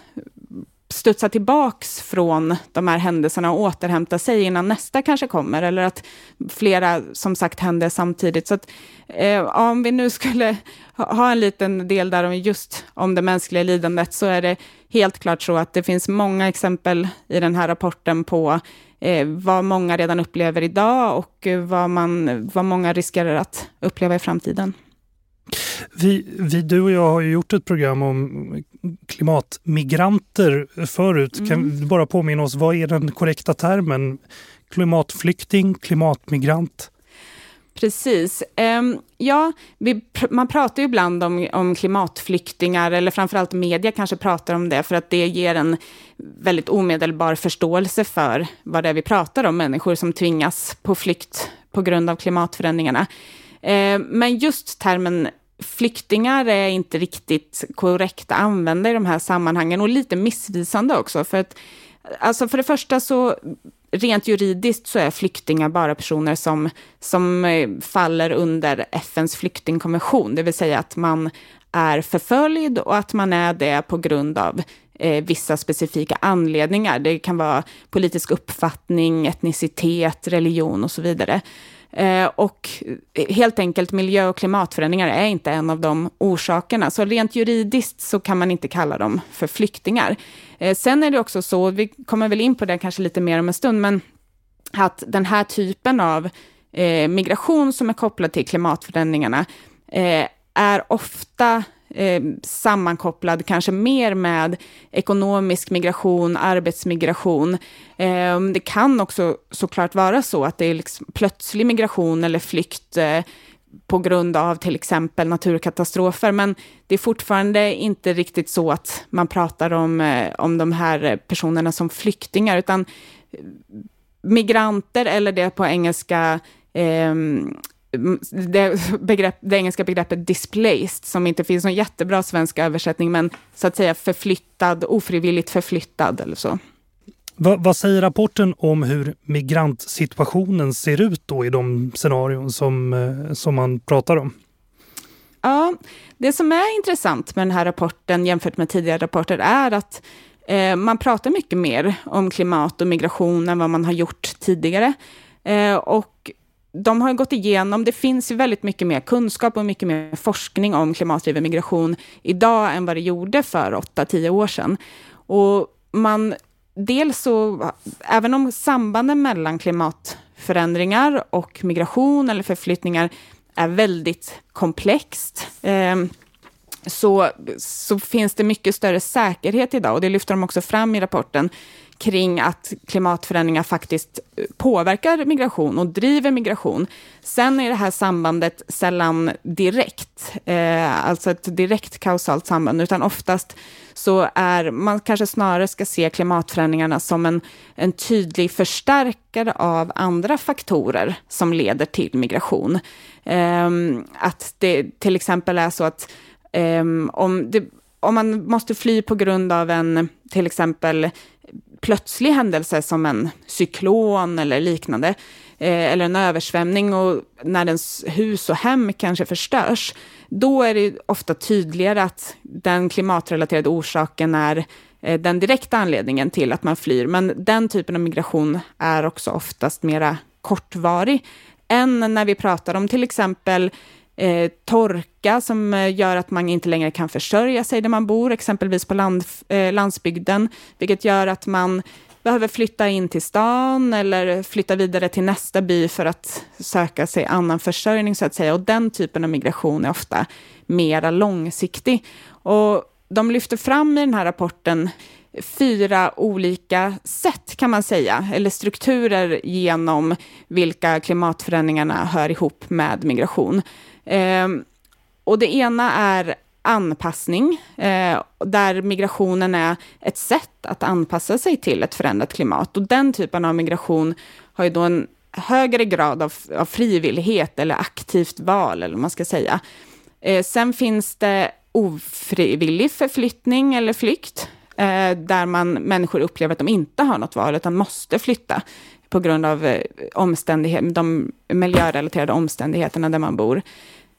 studsa tillbaks från de här händelserna och återhämta sig innan nästa kanske kommer, eller att flera som sagt händer samtidigt. Så att, eh, om vi nu skulle ha en liten del där om just om det mänskliga lidandet, så är det helt klart så att det finns många exempel i den här rapporten på eh, vad många redan upplever idag och eh, vad, man, vad många riskerar att uppleva i framtiden. Vi, vi, du och jag har ju gjort ett program om klimatmigranter förut. Mm. Kan du bara påminna oss, vad är den korrekta termen? Klimatflykting, klimatmigrant? Precis. Um, ja, man pratar ju ibland om, om klimatflyktingar, eller framförallt media kanske pratar om det, för att det ger en väldigt omedelbar förståelse för vad det är vi pratar om, människor som tvingas på flykt på grund av klimatförändringarna. Uh, men just termen flyktingar är inte riktigt korrekt att använda i de här sammanhangen och lite missvisande också. För att, alltså för det första så, rent juridiskt så är flyktingar bara personer som, som eh, faller under FNs flyktingkonvention, det vill säga att man är förföljd och att man är det på grund av eh, vissa specifika anledningar. Det kan vara politisk uppfattning, etnicitet, religion och så vidare. Eh, och eh, helt enkelt miljö och klimatförändringar är inte en av de orsakerna. Så rent juridiskt så kan man inte kalla dem för flyktingar. Eh, sen är det också så, vi kommer väl in på det kanske lite mer om en stund, men att den här typen av migration som är kopplad till klimatförändringarna är ofta eh, sammankopplad kanske mer med ekonomisk migration, arbetsmigration. Eh, det kan också såklart vara så att det är liksom plötslig migration eller flykt eh, på grund av till exempel naturkatastrofer, men det är fortfarande inte riktigt så att man pratar om, eh, om de här personerna som flyktingar, utan eh, migranter eller det på engelska eh, det, [LAUGHS] begrepp, det engelska begreppet displaced, som inte finns någon jättebra svensk översättning, men så att säga förflyttad, ofrivilligt förflyttad eller så. Va, vad säger rapporten om hur migrantsituationen ser ut då i de scenarion som, eh, som man pratar om? Ja, det som är intressant med den här rapporten jämfört med tidigare rapporter är att eh, man pratar mycket mer om klimat och migration än vad man har gjort tidigare. Eh, och de har gått igenom, det finns ju väldigt mycket mer kunskap och mycket mer forskning om klimatdriven migration idag än vad det gjorde för 8-10 år sedan. Och man, dels så, även om sambanden mellan klimatförändringar och migration eller förflyttningar är väldigt komplext, eh, så, så finns det mycket större säkerhet idag, och det lyfter de också fram i rapporten, kring att klimatförändringar faktiskt påverkar migration och driver migration. Sen är det här sambandet sällan direkt, eh, alltså ett direkt kausalt samband, utan oftast så är man kanske snarare ska se klimatförändringarna som en, en tydlig förstärkare av andra faktorer som leder till migration. Eh, att det till exempel är så att eh, om, det, om man måste fly på grund av en, till exempel plötslig händelse som en cyklon eller liknande, eh, eller en översvämning och när ens hus och hem kanske förstörs, då är det ofta tydligare att den klimatrelaterade orsaken är eh, den direkta anledningen till att man flyr. Men den typen av migration är också oftast mera kortvarig än när vi pratar om till exempel eh, torka som eh, gör att man inte längre kan försörja sig där man bor, exempelvis på land, eh, landsbygden, vilket gör att man behöver flytta in till stan eller flytta vidare till nästa by för att söka sig annan försörjning, så att säga. Och den typen av migration är ofta mera långsiktig. Och de lyfter fram i den här rapporten fyra olika sätt, kan man säga, eller strukturer genom vilka klimatförändringarna hör ihop med migration. Eh, och det ena är anpassning, eh, där migrationen är ett sätt att anpassa sig till ett förändrat klimat. Och den typen av migration har ju då en högre grad av, av frivillighet eller aktivt val, eller vad man ska säga. Eh, sen finns det ofrivillig förflyttning eller flykt, eh, där man, människor upplever att de inte har något val, utan måste flytta på grund av eh, omständighet, de miljörelaterade omständigheterna där man bor.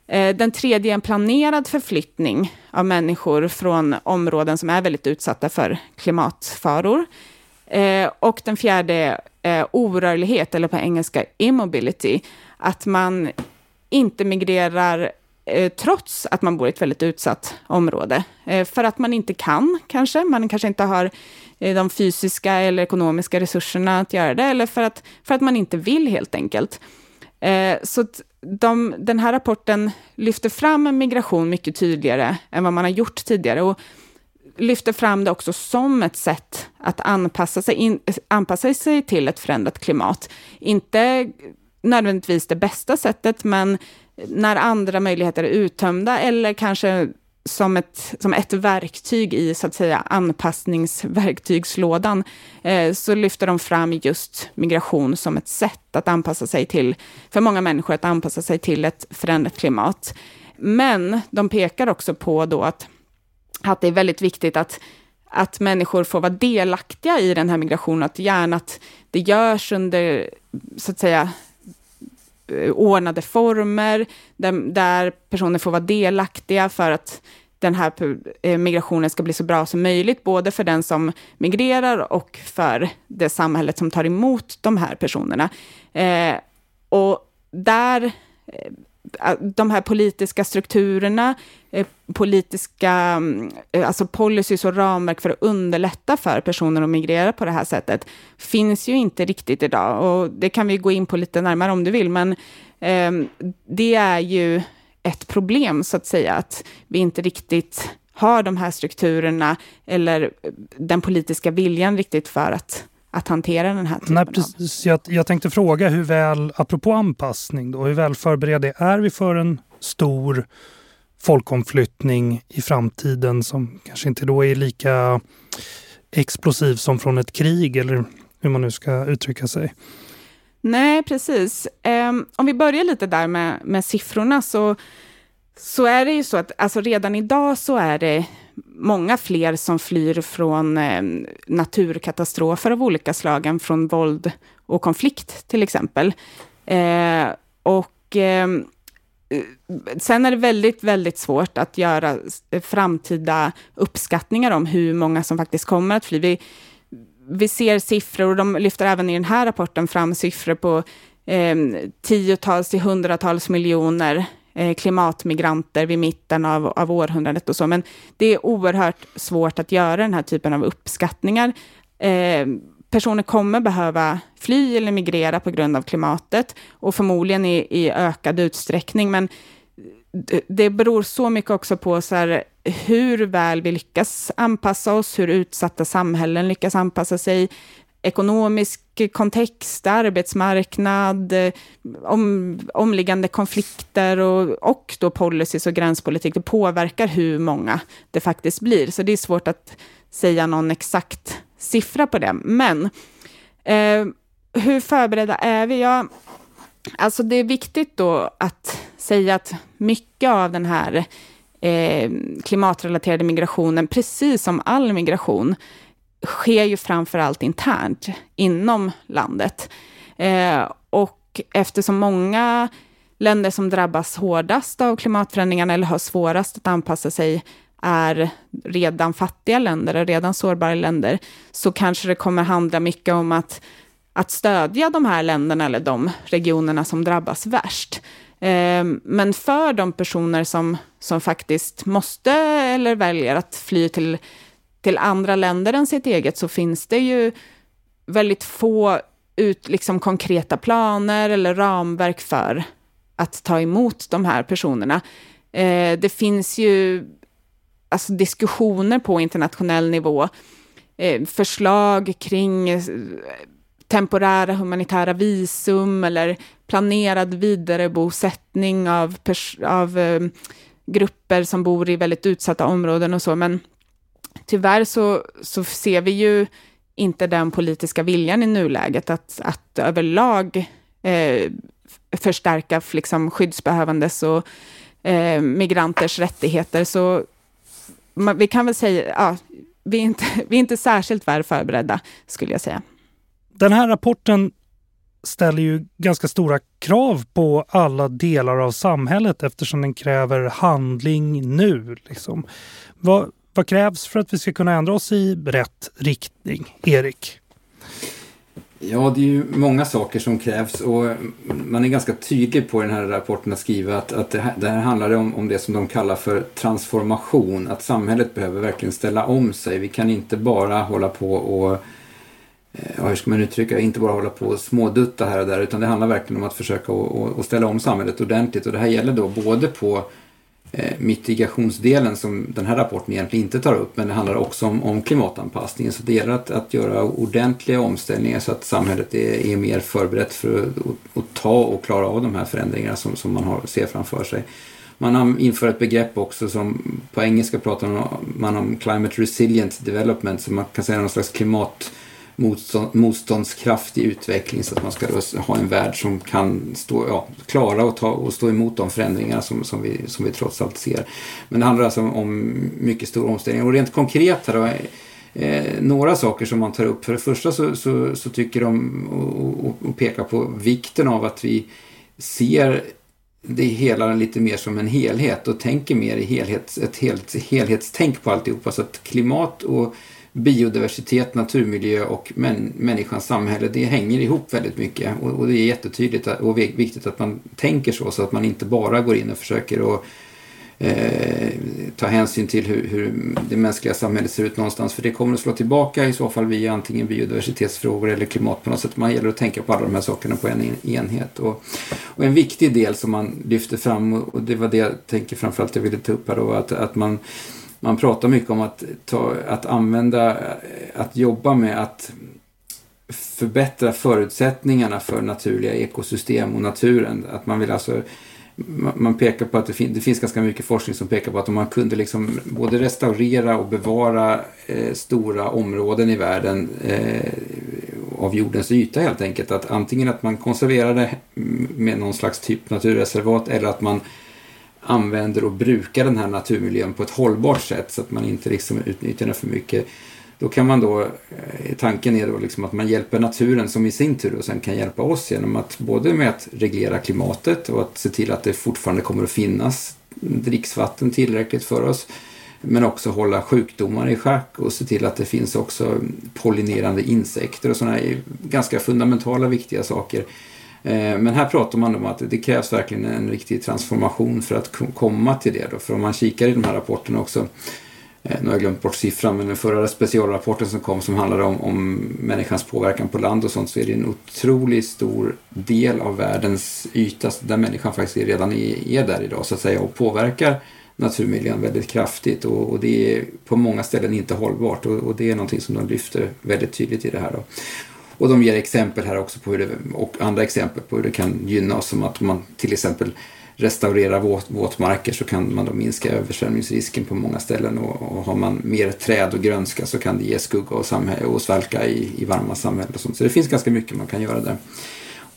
Eh, den tredje är en planerad förflyttning av människor från områden som är väldigt utsatta för klimatfaror. Eh, och den fjärde är orörlighet, eller på engelska immobility. Att man inte migrerar Eh, trots att man bor i ett väldigt utsatt område. Eh, för att man inte kan, kanske. Man kanske inte har eh, de fysiska eller ekonomiska resurserna att göra det, eller för att, för att man inte vill helt enkelt. Så de, den här rapporten lyfter fram migration mycket tydligare än vad man har gjort tidigare. Och lyfter fram det också som ett sätt att anpassa sig, in, anpassa sig till ett förändrat klimat. Inte nödvändigtvis det bästa sättet, men när andra möjligheter är uttömda eller kanske som ett, som ett verktyg i så att säga anpassningsverktygslådan, eh, så lyfter de fram just migration som ett sätt att anpassa sig till, för många människor att anpassa sig till ett förändrat klimat. Men de pekar också på då att, att det är väldigt viktigt att att människor får vara delaktiga i den här migrationen, att gärna att det görs under, så att säga, Eh, ordnade former, där, där personer får vara delaktiga för att den här eh, migrationen ska bli så bra som möjligt, både för den som migrerar och för det samhället som tar emot de här personerna. Eh, och där eh, Eh, de här politiska strukturerna, eh, politiska, mm, eh, alltså policies och ramverk för att underlätta för personer att migrera på det här sättet, finns ju inte riktigt idag. Och det kan vi gå in på lite närmare om du vill, men eh, det är ju ett problem, så att säga, att vi inte riktigt har de här strukturerna eller den politiska viljan riktigt för att att hantera den här typen Nej, precis. Jag, jag tänkte fråga hur väl, apropå anpassning, då, hur väl förberedda är vi för en stor folkomflyttning i framtiden som kanske inte då är lika explosiv som från ett krig eller hur man nu ska uttrycka sig. Nej, precis. Um, om vi börjar lite där med, med siffrorna så, så är det ju så att alltså redan idag så är det många fler som flyr från eh, naturkatastrofer av olika slag än från våld och konflikt till exempel. Eh, och eh, sen är det väldigt, väldigt svårt att göra framtida uppskattningar om hur många som faktiskt kommer att fly. Vi, vi ser siffror, och de lyfter även i den här rapporten fram siffror på eh, tiotals till hundratals miljoner Eh, klimatmigranter vid mitten av, av århundradet och så, men det är oerhört svårt att göra den här typen av uppskattningar. Eh, personer kommer behöva fly eller migrera på grund av klimatet och förmodligen i, i ökad utsträckning, men det beror så mycket också på så här, hur väl vi lyckas anpassa oss, hur utsatta samhällen lyckas anpassa sig, ekonomisk kontext, arbetsmarknad, eh, om, omliggande konflikter och, och då policies och gränspolitik, det påverkar hur många det faktiskt blir. Så det är svårt att säga någon exakt siffra på det. Men eh, hur förberedda är vi? Ja, alltså det är viktigt då att säga att mycket av den här eh, klimatrelaterade migrationen, precis som all migration, sker ju framförallt internt inom landet. Eh, och eftersom många länder som drabbas hårdast av klimatförändringarna eller har svårast att anpassa sig är redan fattiga länder, och redan sårbara länder, så kanske det kommer handla mycket om att, att stödja de här länderna eller de regionerna som drabbas värst. Eh, men för de personer som, som faktiskt måste eller väljer att fly till till andra länder än sitt eget så finns det ju väldigt få ut, liksom, konkreta planer eller ramverk för att ta emot de här personerna. Eh, det finns ju alltså, diskussioner på internationell nivå, eh, förslag kring eh, temporära humanitära visum eller planerad vidarebosättning av, av eh, grupper som bor i väldigt utsatta områden och så, men tyvärr så, så ser vi ju inte den politiska viljan i nuläget att, att överlag eh, förstärka liksom, skyddsbehövandes och eh, migranters rättigheter. Så man, vi kan väl säga, ja, vi är, inte, [LAUGHS] vi är inte särskilt väl förberedda, skulle jag säga. Den här rapporten ställer ju ganska stora krav på alla delar av samhället eftersom den kräver handling nu. Liksom. Vad, vad krävs för att vi ska kunna ändra oss i rätt riktning? Erik? Ja, det är ju många saker som krävs och man är ganska tydlig på den här rapporten att skriva att, att det, här, det här handlar om, om det som de kallar för transformation. Att samhället behöver verkligen ställa om sig. Vi kan inte bara hålla på och eh, ja, hur ska man uttrycka inte bara hålla på och smådutta här och där utan det handlar verkligen om att försöka att ställa om samhället ordentligt och det här gäller då både på Eh, mitigationsdelen som den här rapporten egentligen inte tar upp men det handlar också om, om klimatanpassningen. Så det gäller att, att göra ordentliga omställningar så att samhället är, är mer förberett för att, att, att, ta och klara av de här förändringarna som, som man har, ser framför sig. Man har inför ett begrepp också som på engelska pratar man om climate resilient development, så man kan säga någon slags klimat motståndskraftig utveckling så att man ska ha en värld som kan stå, ja, klara och, ta, och stå emot de förändringar som, som, vi, som vi trots allt ser. Men det handlar alltså om mycket stor omställning. Och rent konkret här då, eh, några saker som man tar upp. För det första så, så, så tycker de och, och, och pekar på vikten av att vi ser det hela lite mer som en helhet och tänker mer i helhets, ett helt, helhetstänk på alltihopa. Så att klimat och biodiversitet, naturmiljö och män, människans samhälle, det hänger ihop väldigt mycket. Och, och, det är jättetydligt och viktigt att man tänker så, så att man inte bara går in och försöker att eh, ta hänsyn till hur, hur, det mänskliga samhället ser ut någonstans. För det kommer att slå tillbaka i så fall via antingen biodiversitetsfrågor eller klimat på något sätt. Man gäller att tänka på alla de här sakerna på en enhet. Och, och en viktig del som man lyfter fram, och det var det jag tänker framförallt jag ville ta upp här då, att, att man man pratar mycket om att, ta, att använda, att jobba med att förbättra förutsättningarna för naturliga ekosystem och naturen. Att man vill alltså man pekar på att det, fin det, finns ganska mycket forskning som pekar på att om man kunde liksom både restaurera och bevara eh, stora områden i världen eh, av jordens yta helt enkelt. Att antingen att man konserverar det med någon slags typ naturreservat eller att man använder och brukar den här naturmiljön på ett hållbart sätt så att man inte liksom utnyttjar den för mycket. Då kan man då, eh, tanken är då liksom att man hjälper naturen som i sin tur och sen kan hjälpa oss genom att både med att reglera klimatet och att se till att det fortfarande kommer att finnas dricksvatten tillräckligt för oss. Men också hålla sjukdomar i schack och se till att det finns också pollinerande insekter och sådana ganska fundamentala viktiga saker Eh, men här pratar man om att det krävs verkligen en riktig transformation för att komma till det. Då. För om man kikar i de här rapporterna också, eh, nu har jag glömt bort siffran, men den förra specialrapporten som kom som handlade om, om människans påverkan på land och sånt så är det en otroligt stor del av världens yta där människan faktiskt redan är, är där idag så att säga och påverkar naturmiljön väldigt kraftigt och, och, det är på många ställen inte hållbart och, och, det är någonting som de lyfter väldigt tydligt i det här. Då. Och de ger exempel här också på hur det, och andra exempel på hur det kan gynna oss som att man till exempel restaurerar våt, våtmarker så kan man då minska översvämningsrisken på många ställen och, och har man mer träd och grönska så kan det ge skugga och, samhälle, och svalka i, i varma samhällen och sånt. Så det finns ganska mycket man kan göra där.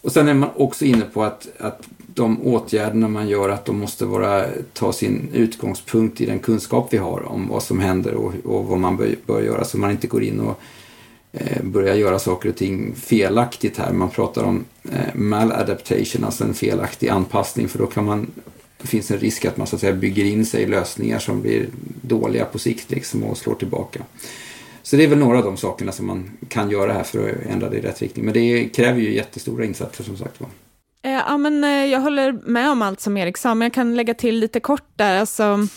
Och sen är man också inne på att, att de åtgärderna man gör att de måste vara, ta sin utgångspunkt i den kunskap vi har om vad som händer och, och vad man bör, bör göra så man inte går in och Eh, börja göra saker och ting felaktigt här. Man pratar om eh, maladaptation, alltså en felaktig anpassning för då kan man det finns en risk att man så att säga bygger in sig i lösningar som blir dåliga på sikt liksom och slår tillbaka. Så det är väl några av de sakerna som man kan göra här för att ändra det i rätt riktning. Men det kräver ju jättestora insatser som sagt var. Eh, ja, men eh, jag håller med om allt som Erik sa, men jag kan lägga till lite kort där. Alltså,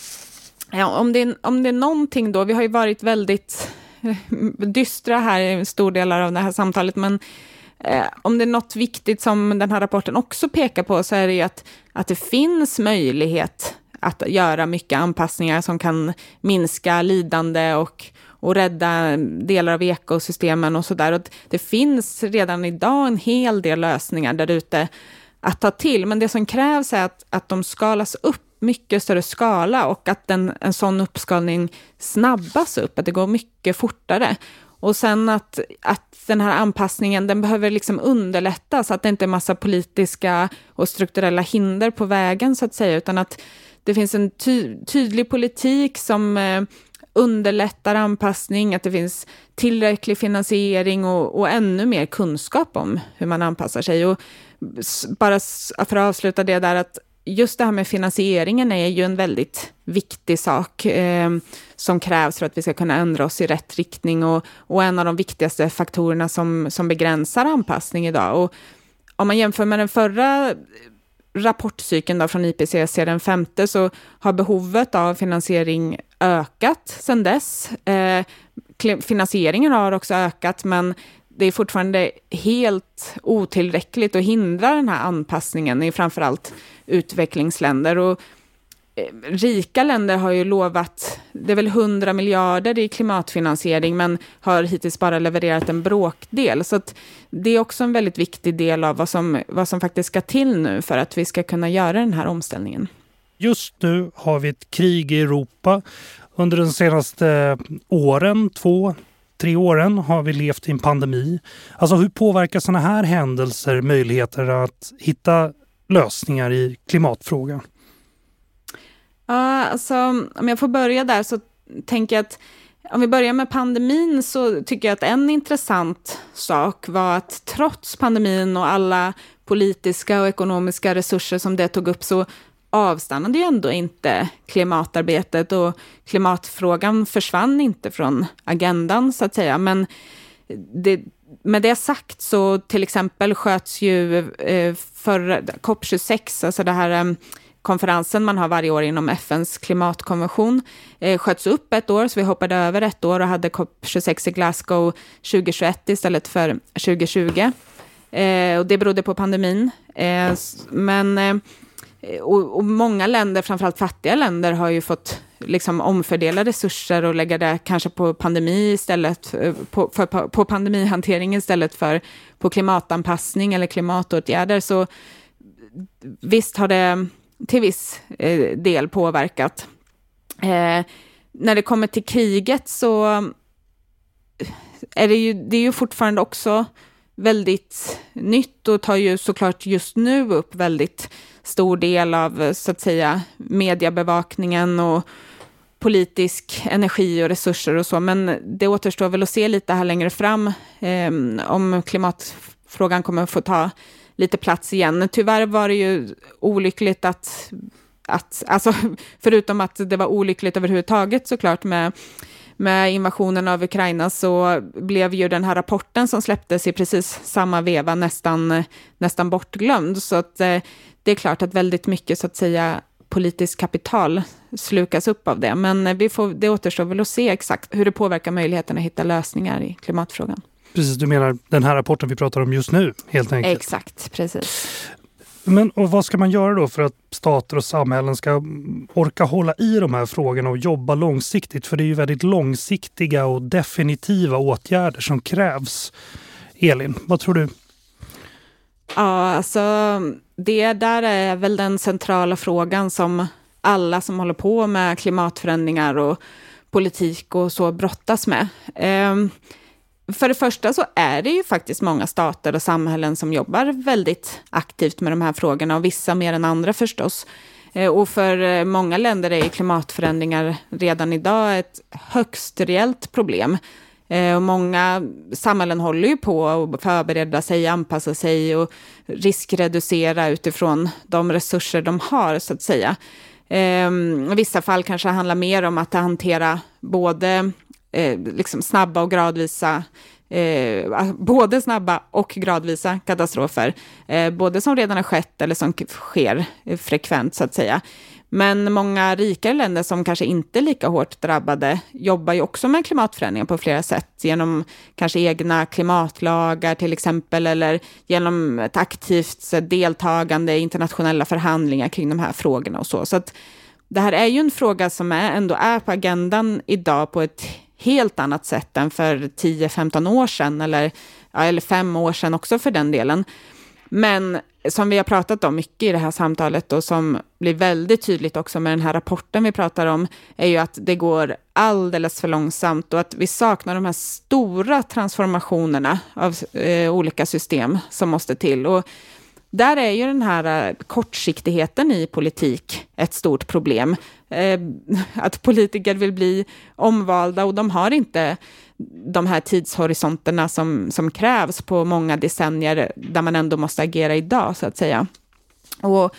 ja, om, det är, om det är någonting då, vi har ju varit väldigt [LAUGHS] dystra här i stor del av det här samtalet, men eh, om det är något viktigt som den här rapporten också pekar på så är det ju att, att det finns möjlighet att göra mycket anpassningar som kan minska lidande och, och rädda delar av ekosystemen och sådär. Det finns redan idag en hel del lösningar där ute att ta till, men det som krävs är att, att de skalas upp mycket större skala och att den, en sån uppskalning snabbas upp, att det går mycket fortare. Och sen att, att den här anpassningen, den behöver liksom underlättas, att det inte är massa politiska och strukturella hinder på vägen så att säga, utan att det finns en ty tydlig politik som eh, underlättar anpassning, att det finns tillräcklig finansiering och, och ännu mer kunskap om hur man anpassar sig. Och bara för att avsluta det där, att just det här med finansieringen är ju en väldigt viktig sak eh, som krävs för att vi ska kunna ändra oss i rätt riktning och, och en av de viktigaste faktorerna som, som begränsar anpassning idag. Och om man jämför med den förra rapportcykeln då från IPCC den femte så har behovet av finansiering ökat sedan dess. Eh, finansieringen har också ökat, men det är fortfarande helt otillräckligt att hindra den här anpassningen i framförallt utvecklingsländer. Och eh, rika länder har ju lovat, det är väl 100 miljarder i klimatfinansiering, men har hittills bara levererat en bråkdel. Så det är också en väldigt viktig del av vad som, vad som faktiskt ska till nu för att vi ska kunna göra den här omställningen. Just nu har vi ett krig i Europa. Under de senaste åren, två, tre åren har vi levt i en pandemi. Alltså hur påverkar sådana här händelser möjligheter att hitta lösningar i klimatfrågan? Ja, alltså om jag får börja där så tänker jag att om vi börjar med pandemin så tycker jag att en intressant sak var att trots pandemin och alla politiska och ekonomiska resurser som det tog upp så avstannade ju ändå inte klimatarbetet och klimatfrågan försvann inte från agendan så att säga. Men det, med det sagt så till exempel sköts ju eh, för COP26, alltså det här eh, konferensen man har varje år inom FNs klimatkonvention, eh, sköts upp ett år, så vi hoppade över ett år och hade COP26 i Glasgow 2021 istället för 2020. Eh, och det berodde på pandemin. Eh, men eh, Eh, och, och, många länder, framförallt fattiga länder, har ju fått liksom omfördela resurser och lägga det kanske på pandemi istället, eh, på, för, på, på pandemihantering istället för på klimatanpassning eller klimatåtgärder. Så visst har det till viss eh, del påverkat. Eh, när det kommer till kriget så är det ju, det är ju fortfarande också väldigt nytt och tar ju såklart just nu upp väldigt stor del av, så att säga, mediebevakningen och politisk energi och resurser och så. Men det återstår väl att se lite här längre fram eh, om klimatfrågan kommer att få ta lite plats igen. Tyvärr var det ju olyckligt att, att alltså, [LAUGHS] förutom att det var olyckligt överhuvudtaget såklart med med invasionen av Ukraina så blev ju den här rapporten som släpptes i precis samma veva nästan, nästan bortglömd. Så att, eh, det är klart att väldigt mycket så att säga politiskt kapital slukas upp av det. Men vi får, det återstår väl att se exakt hur det påverkar möjligheten att hitta lösningar i klimatfrågan. Precis, du menar den här rapporten vi pratar om just nu helt enkelt? Exakt, precis. Men och vad ska man göra då för att stater och samhällen ska orka hålla i de här frågorna och jobba långsiktigt? För det är ju väldigt långsiktiga och definitiva åtgärder som krävs. Elin, vad tror du? Ja, alltså det där är väl den centrala frågan som alla som håller på med klimatförändringar och politik och så brottas med. Eh, för det första så är det ju faktiskt många stater och samhällen som jobbar väldigt aktivt med de här frågorna och vissa mer än andra förstås. Eh, och för eh, många länder är klimatförändringar redan idag ett högst reellt problem. Eh, och många samhällen håller ju på att förbereda sig, anpassa sig och riskreducera utifrån de resurser de har, så att säga. Ehm, I vissa fall kanske det handlar mer om att hantera både eh, liksom snabba och gradvisa Eh, alltså både snabba och gradvisa katastrofer, eh, både som redan har skett eller som sker eh, frekvent så att säga. Men många rikare länder som kanske inte är lika hårt drabbade jobbar ju också med klimatförändringar på flera sätt, genom kanske egna klimatlagar till exempel, eller genom ett aktivt deltagande i internationella förhandlingar kring de här frågorna och så. Så att det här är ju en fråga som är, ändå är på agendan idag på ett helt annat sätt än för 10-15 år sedan, eller, ja, eller fem år sedan också för den delen. Men som vi har pratat om mycket i det här samtalet och som blir väldigt tydligt också med den här rapporten vi pratar om, är ju att det går alldeles för långsamt och att vi saknar de här stora transformationerna av eh, olika system som måste till. Och där är ju den här eh, kortsiktigheten i politik ett stort problem. Eh, [LAUGHS] att politiker vill bli omvalda och de har inte de här tidshorisonterna som, som krävs på många decennier där man ändå måste agera idag, så att säga. Och,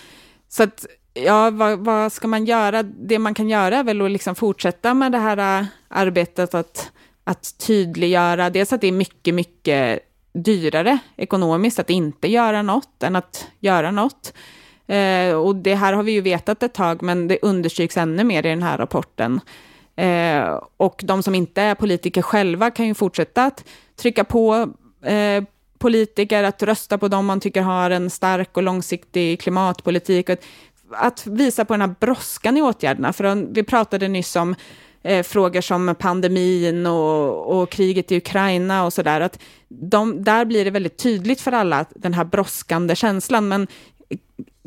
så att, ja, vad, vad ska man göra? Det man kan göra är väl att liksom fortsätta med det här eh, arbetet att, att tydliggöra, dels att det är mycket, mycket dyrare ekonomiskt att inte göra något än att göra något. Eh, och det här har vi ju vetat ett tag, men det understryks ännu mer i den här rapporten. Eh, och de som inte är politiker själva kan ju fortsätta att trycka på eh, politiker, att rösta på dem man tycker har en stark och långsiktig klimatpolitik. Att, att visa på den här brådskan i åtgärderna. För vi pratade nyss om eh, frågor som pandemin och, och, kriget i Ukraina och sådär. Att de, där blir det väldigt tydligt för alla, den här brådskande känslan. Men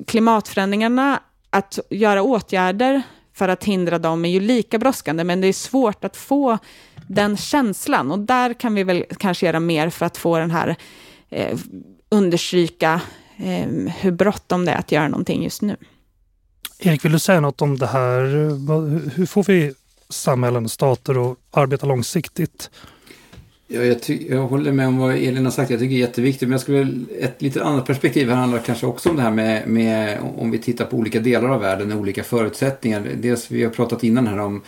klimatförändringarna, att göra åtgärder för att hindra dem är ju lika brådskande, men det är svårt att få den känslan. Och där kan vi väl kanske göra mer för att få den här, eh, understryka eh, hur bråttom det är att göra någonting just nu. Erik, vill du säga något om det här? Hur får vi samhällen och stater och arbeta långsiktigt? Ja, jag, jag, håller med om vad Elin har sagt. Jag tycker det är jätteviktigt. Men jag skulle ett lite annat perspektiv här handlar kanske också om det här med, med om vi tittar på olika delar av världen och olika förutsättningar. Dels vi har pratat innan här om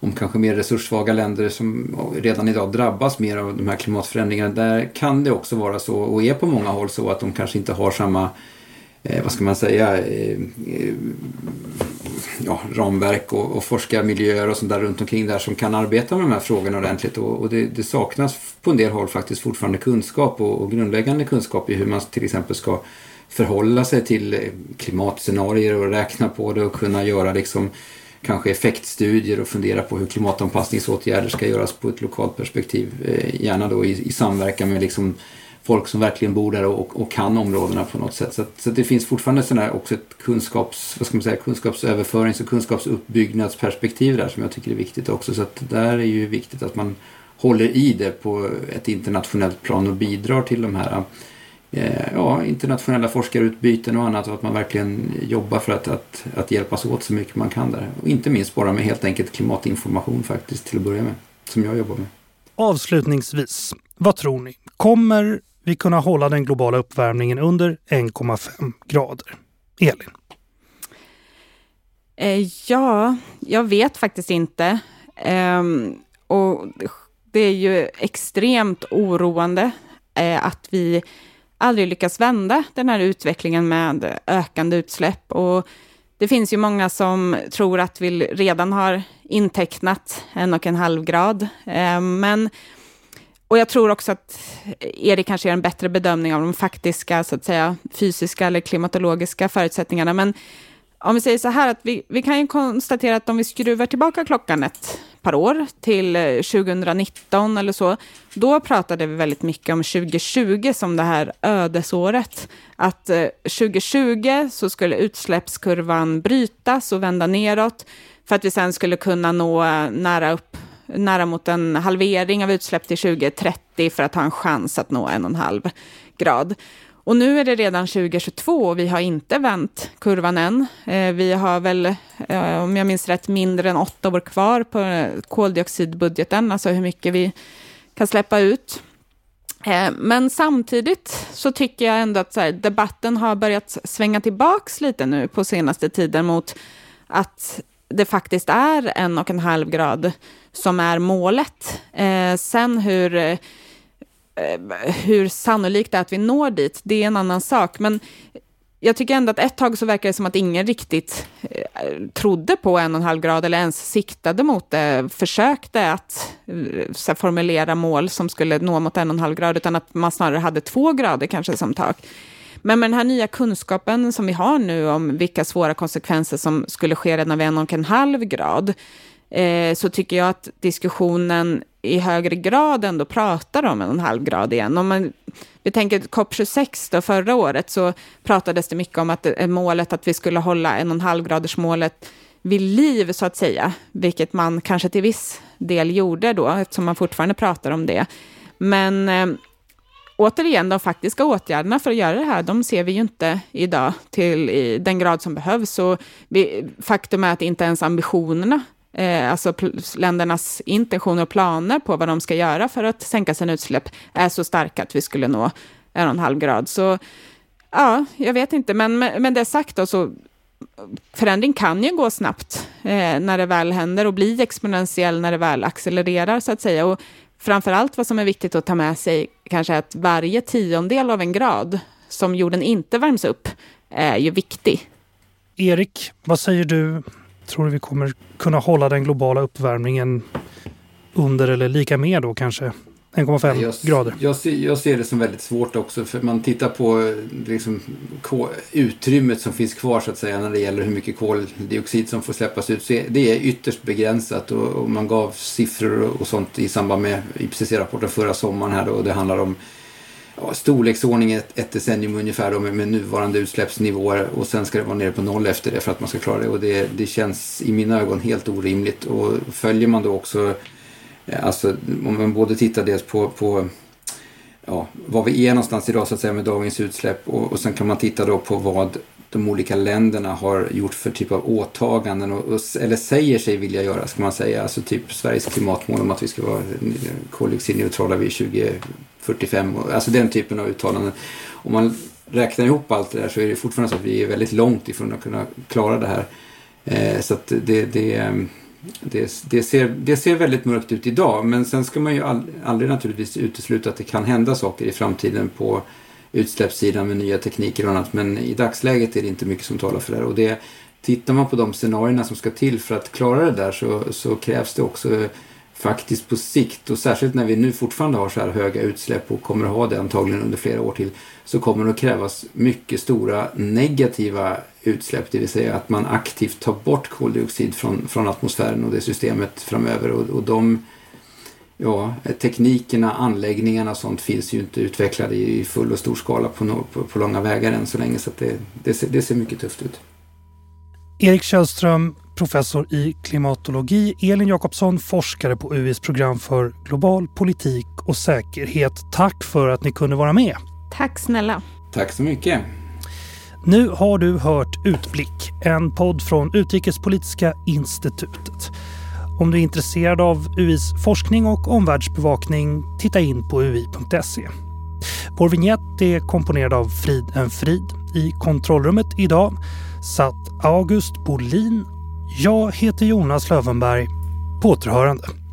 om kanske mer resurssvaga länder som redan idag drabbas mer av de här klimatförändringarna. Där kan det också vara så och är på många håll så att de kanske inte har samma eh, vad ska man säga, eh, eh, ja, ramverk och, och forskarmiljöer och sånt där runt omkring där som kan arbeta med de här frågorna ordentligt. Och, och det, det, saknas på en del håll faktiskt fortfarande kunskap och, och, grundläggande kunskap i hur man till exempel ska förhålla sig till eh, klimatscenarier och räkna på det och kunna göra liksom kanske effektstudier och fundera på hur klimatanpassningsåtgärder ska göras på ett lokalt perspektiv. Eh, gärna då i, i samverkan med liksom folk som verkligen bor där och, och kan områdena på något sätt. Så, att, så att det finns fortfarande sådär också ett kunskaps, vad ska man säga, kunskapsöverförings och kunskapsuppbyggnadsperspektiv där som jag tycker är viktigt också. Så att där är ju viktigt att man håller i det på ett internationellt plan och bidrar till de här eh, ja, internationella forskarutbyten och annat och att man verkligen jobbar för att, att, att hjälpas åt så mycket man kan där. Och inte minst bara med helt enkelt klimatinformation faktiskt till att börja med, som jag jobbar med. Avslutningsvis, vad tror ni? Kommer vi kunna hålla den globala uppvärmningen under 1,5 grader? Elin? Eh, ja, jag vet faktiskt inte. Ehm, och det är ju extremt oroande eh, att vi aldrig lyckas vända den här utvecklingen med ökande utsläpp. Och det finns ju många som tror att vi redan har intecknat en och en halv grad. Ehm, men och jag tror också att eh, Erik kanske gör en bättre bedömning av de faktiska, så att säga, fysiska eller klimatologiska förutsättningarna. Men om vi säger så här, att vi, vi kan ju konstatera att om vi skruvar tillbaka klockan ett par år till eh, 2019 eller så, då pratade vi väldigt mycket om 2020 som det här ödesåret. Att eh, 2020 så skulle utsläppskurvan brytas och vända neråt för att vi sen skulle kunna nå nära upp nära mot en halvering av utsläpp till 2030 för att ha en chans att nå en och en halv grad. Och nu är det redan 2022 och vi har inte vänt kurvan än. Eh, vi har väl, eh, om jag minns rätt, mindre än åtta år kvar på eh, koldioxidbudgeten, alltså hur mycket vi kan släppa ut. Men samtidigt så tycker jag ändå att här, debatten har börjat svänga tillbaks lite nu på senaste tiden mot att det faktiskt är en och en halv grad som är målet. Eh, sen hur, eh, hur sannolikt det är att vi når dit, det är en annan sak. Men jag tycker ändå att ett tag så verkar det som att ingen riktigt eh, trodde på en och en halv grad eller ens siktade mot det, försökte att eh, formulera mål som skulle nå mot en och en halv grad, utan att man snarare hade två grader kanske som tak. Men med den här nya kunskapen som vi har nu om vilka svåra konsekvenser som skulle ske redan vid en och en halv grad, eh, så tycker jag att diskussionen i högre grad ändå pratar om en och en halv grad igen. Om man, vi tänker COP26 då, förra året, så pratades det mycket om att det, målet att vi skulle hålla en och en halv graders målet vid liv, så att säga, vilket man kanske till viss del gjorde då, eftersom man fortfarande pratar om det. Men eh, återigen, de faktiska åtgärderna för att göra det här, de ser vi ju inte idag till i den grad som behövs. Och vi, faktum är att inte ens ambitionerna, eh, alltså ländernas intentioner och planer på vad de ska göra för att sänka sina utsläpp, är så starka att vi skulle nå en och en halv grad. Så ja, jag vet inte, men med det sagt då, så förändring kan ju gå snabbt eh, när det väl händer och bli exponentiell när det väl accelererar, så att säga. Och framför allt vad som är viktigt att ta med sig kanske är att varje tiondel av en grad som jorden inte värms upp är ju viktig. Erik, vad säger du? Tror du vi kommer kunna hålla den globala uppvärmningen under eller lika med då kanske 1,5 jag, grader. Jag ser, jag ser, det som väldigt svårt också för man tittar på liksom, utrymmet som finns kvar så att säga när det gäller hur mycket koldioxid som får släppas ut. Så det är ytterst begränsat och, och man gav siffror och sånt i samband med IPCC-rapporten förra sommaren här och det handlar om ja, storleksordning ett, ett decennium ungefär då, med, med, nuvarande utsläppsnivåer. Och sen ska det vara nere på noll efter det för att man ska klara det. Och det, det känns i mina ögon helt orimligt. Och följer man då också eh, alltså om man både tittar dels på, på ja, var vi är någonstans idag så att säga med dagens utsläpp och, och sen kan man titta då på vad de olika länderna har gjort för typ av åtaganden och, och, eller säger sig vilja göra ska man säga. Alltså typ Sveriges klimatmål om att vi ska vara koldioxidneutrala vid 2045. Och, alltså den typen av uttalanden. Om man räknar ihop allt det där så är det fortfarande så att vi är väldigt långt ifrån att kunna klara det här. Eh, så att det, det ehm, det, det, ser, det ser väldigt mörkt ut idag men sen ska man ju all, aldrig naturligtvis utesluta att det kan hända saker i framtiden på utsläppssidan med nya tekniker och annat men i dagsläget är det inte mycket som talar för det. Och det tittar man på de scenarierna som ska till för att klara det där så, så krävs det också faktiskt på sikt. Och särskilt när vi nu fortfarande har så här höga utsläpp och kommer att ha det antagligen under flera år till så kommer det att krävas mycket stora negativa utsläpp, det vill säga att man aktivt tar bort koldioxid från, från atmosfären och det systemet framöver. Och, och de ja, teknikerna, anläggningarna och sånt finns ju inte utvecklade i full och stor skala på, på, på långa vägar än så länge så det, det, ser, det ser mycket tufft ut. Erik Källström, professor i klimatologi. Elin Jakobsson, forskare på UIs program för global politik och säkerhet. Tack för att ni kunde vara med. Tack snälla. Tack så mycket. Nu har du hört Utblick, en podd från Utrikespolitiska institutet. Om du är intresserad av UIs forskning och omvärldsbevakning, titta in på ui.se. Vår vignett är komponerad av Frid en Frid. I kontrollrummet idag satt August Bolin. Jag heter Jonas Lövenberg. På återhörande.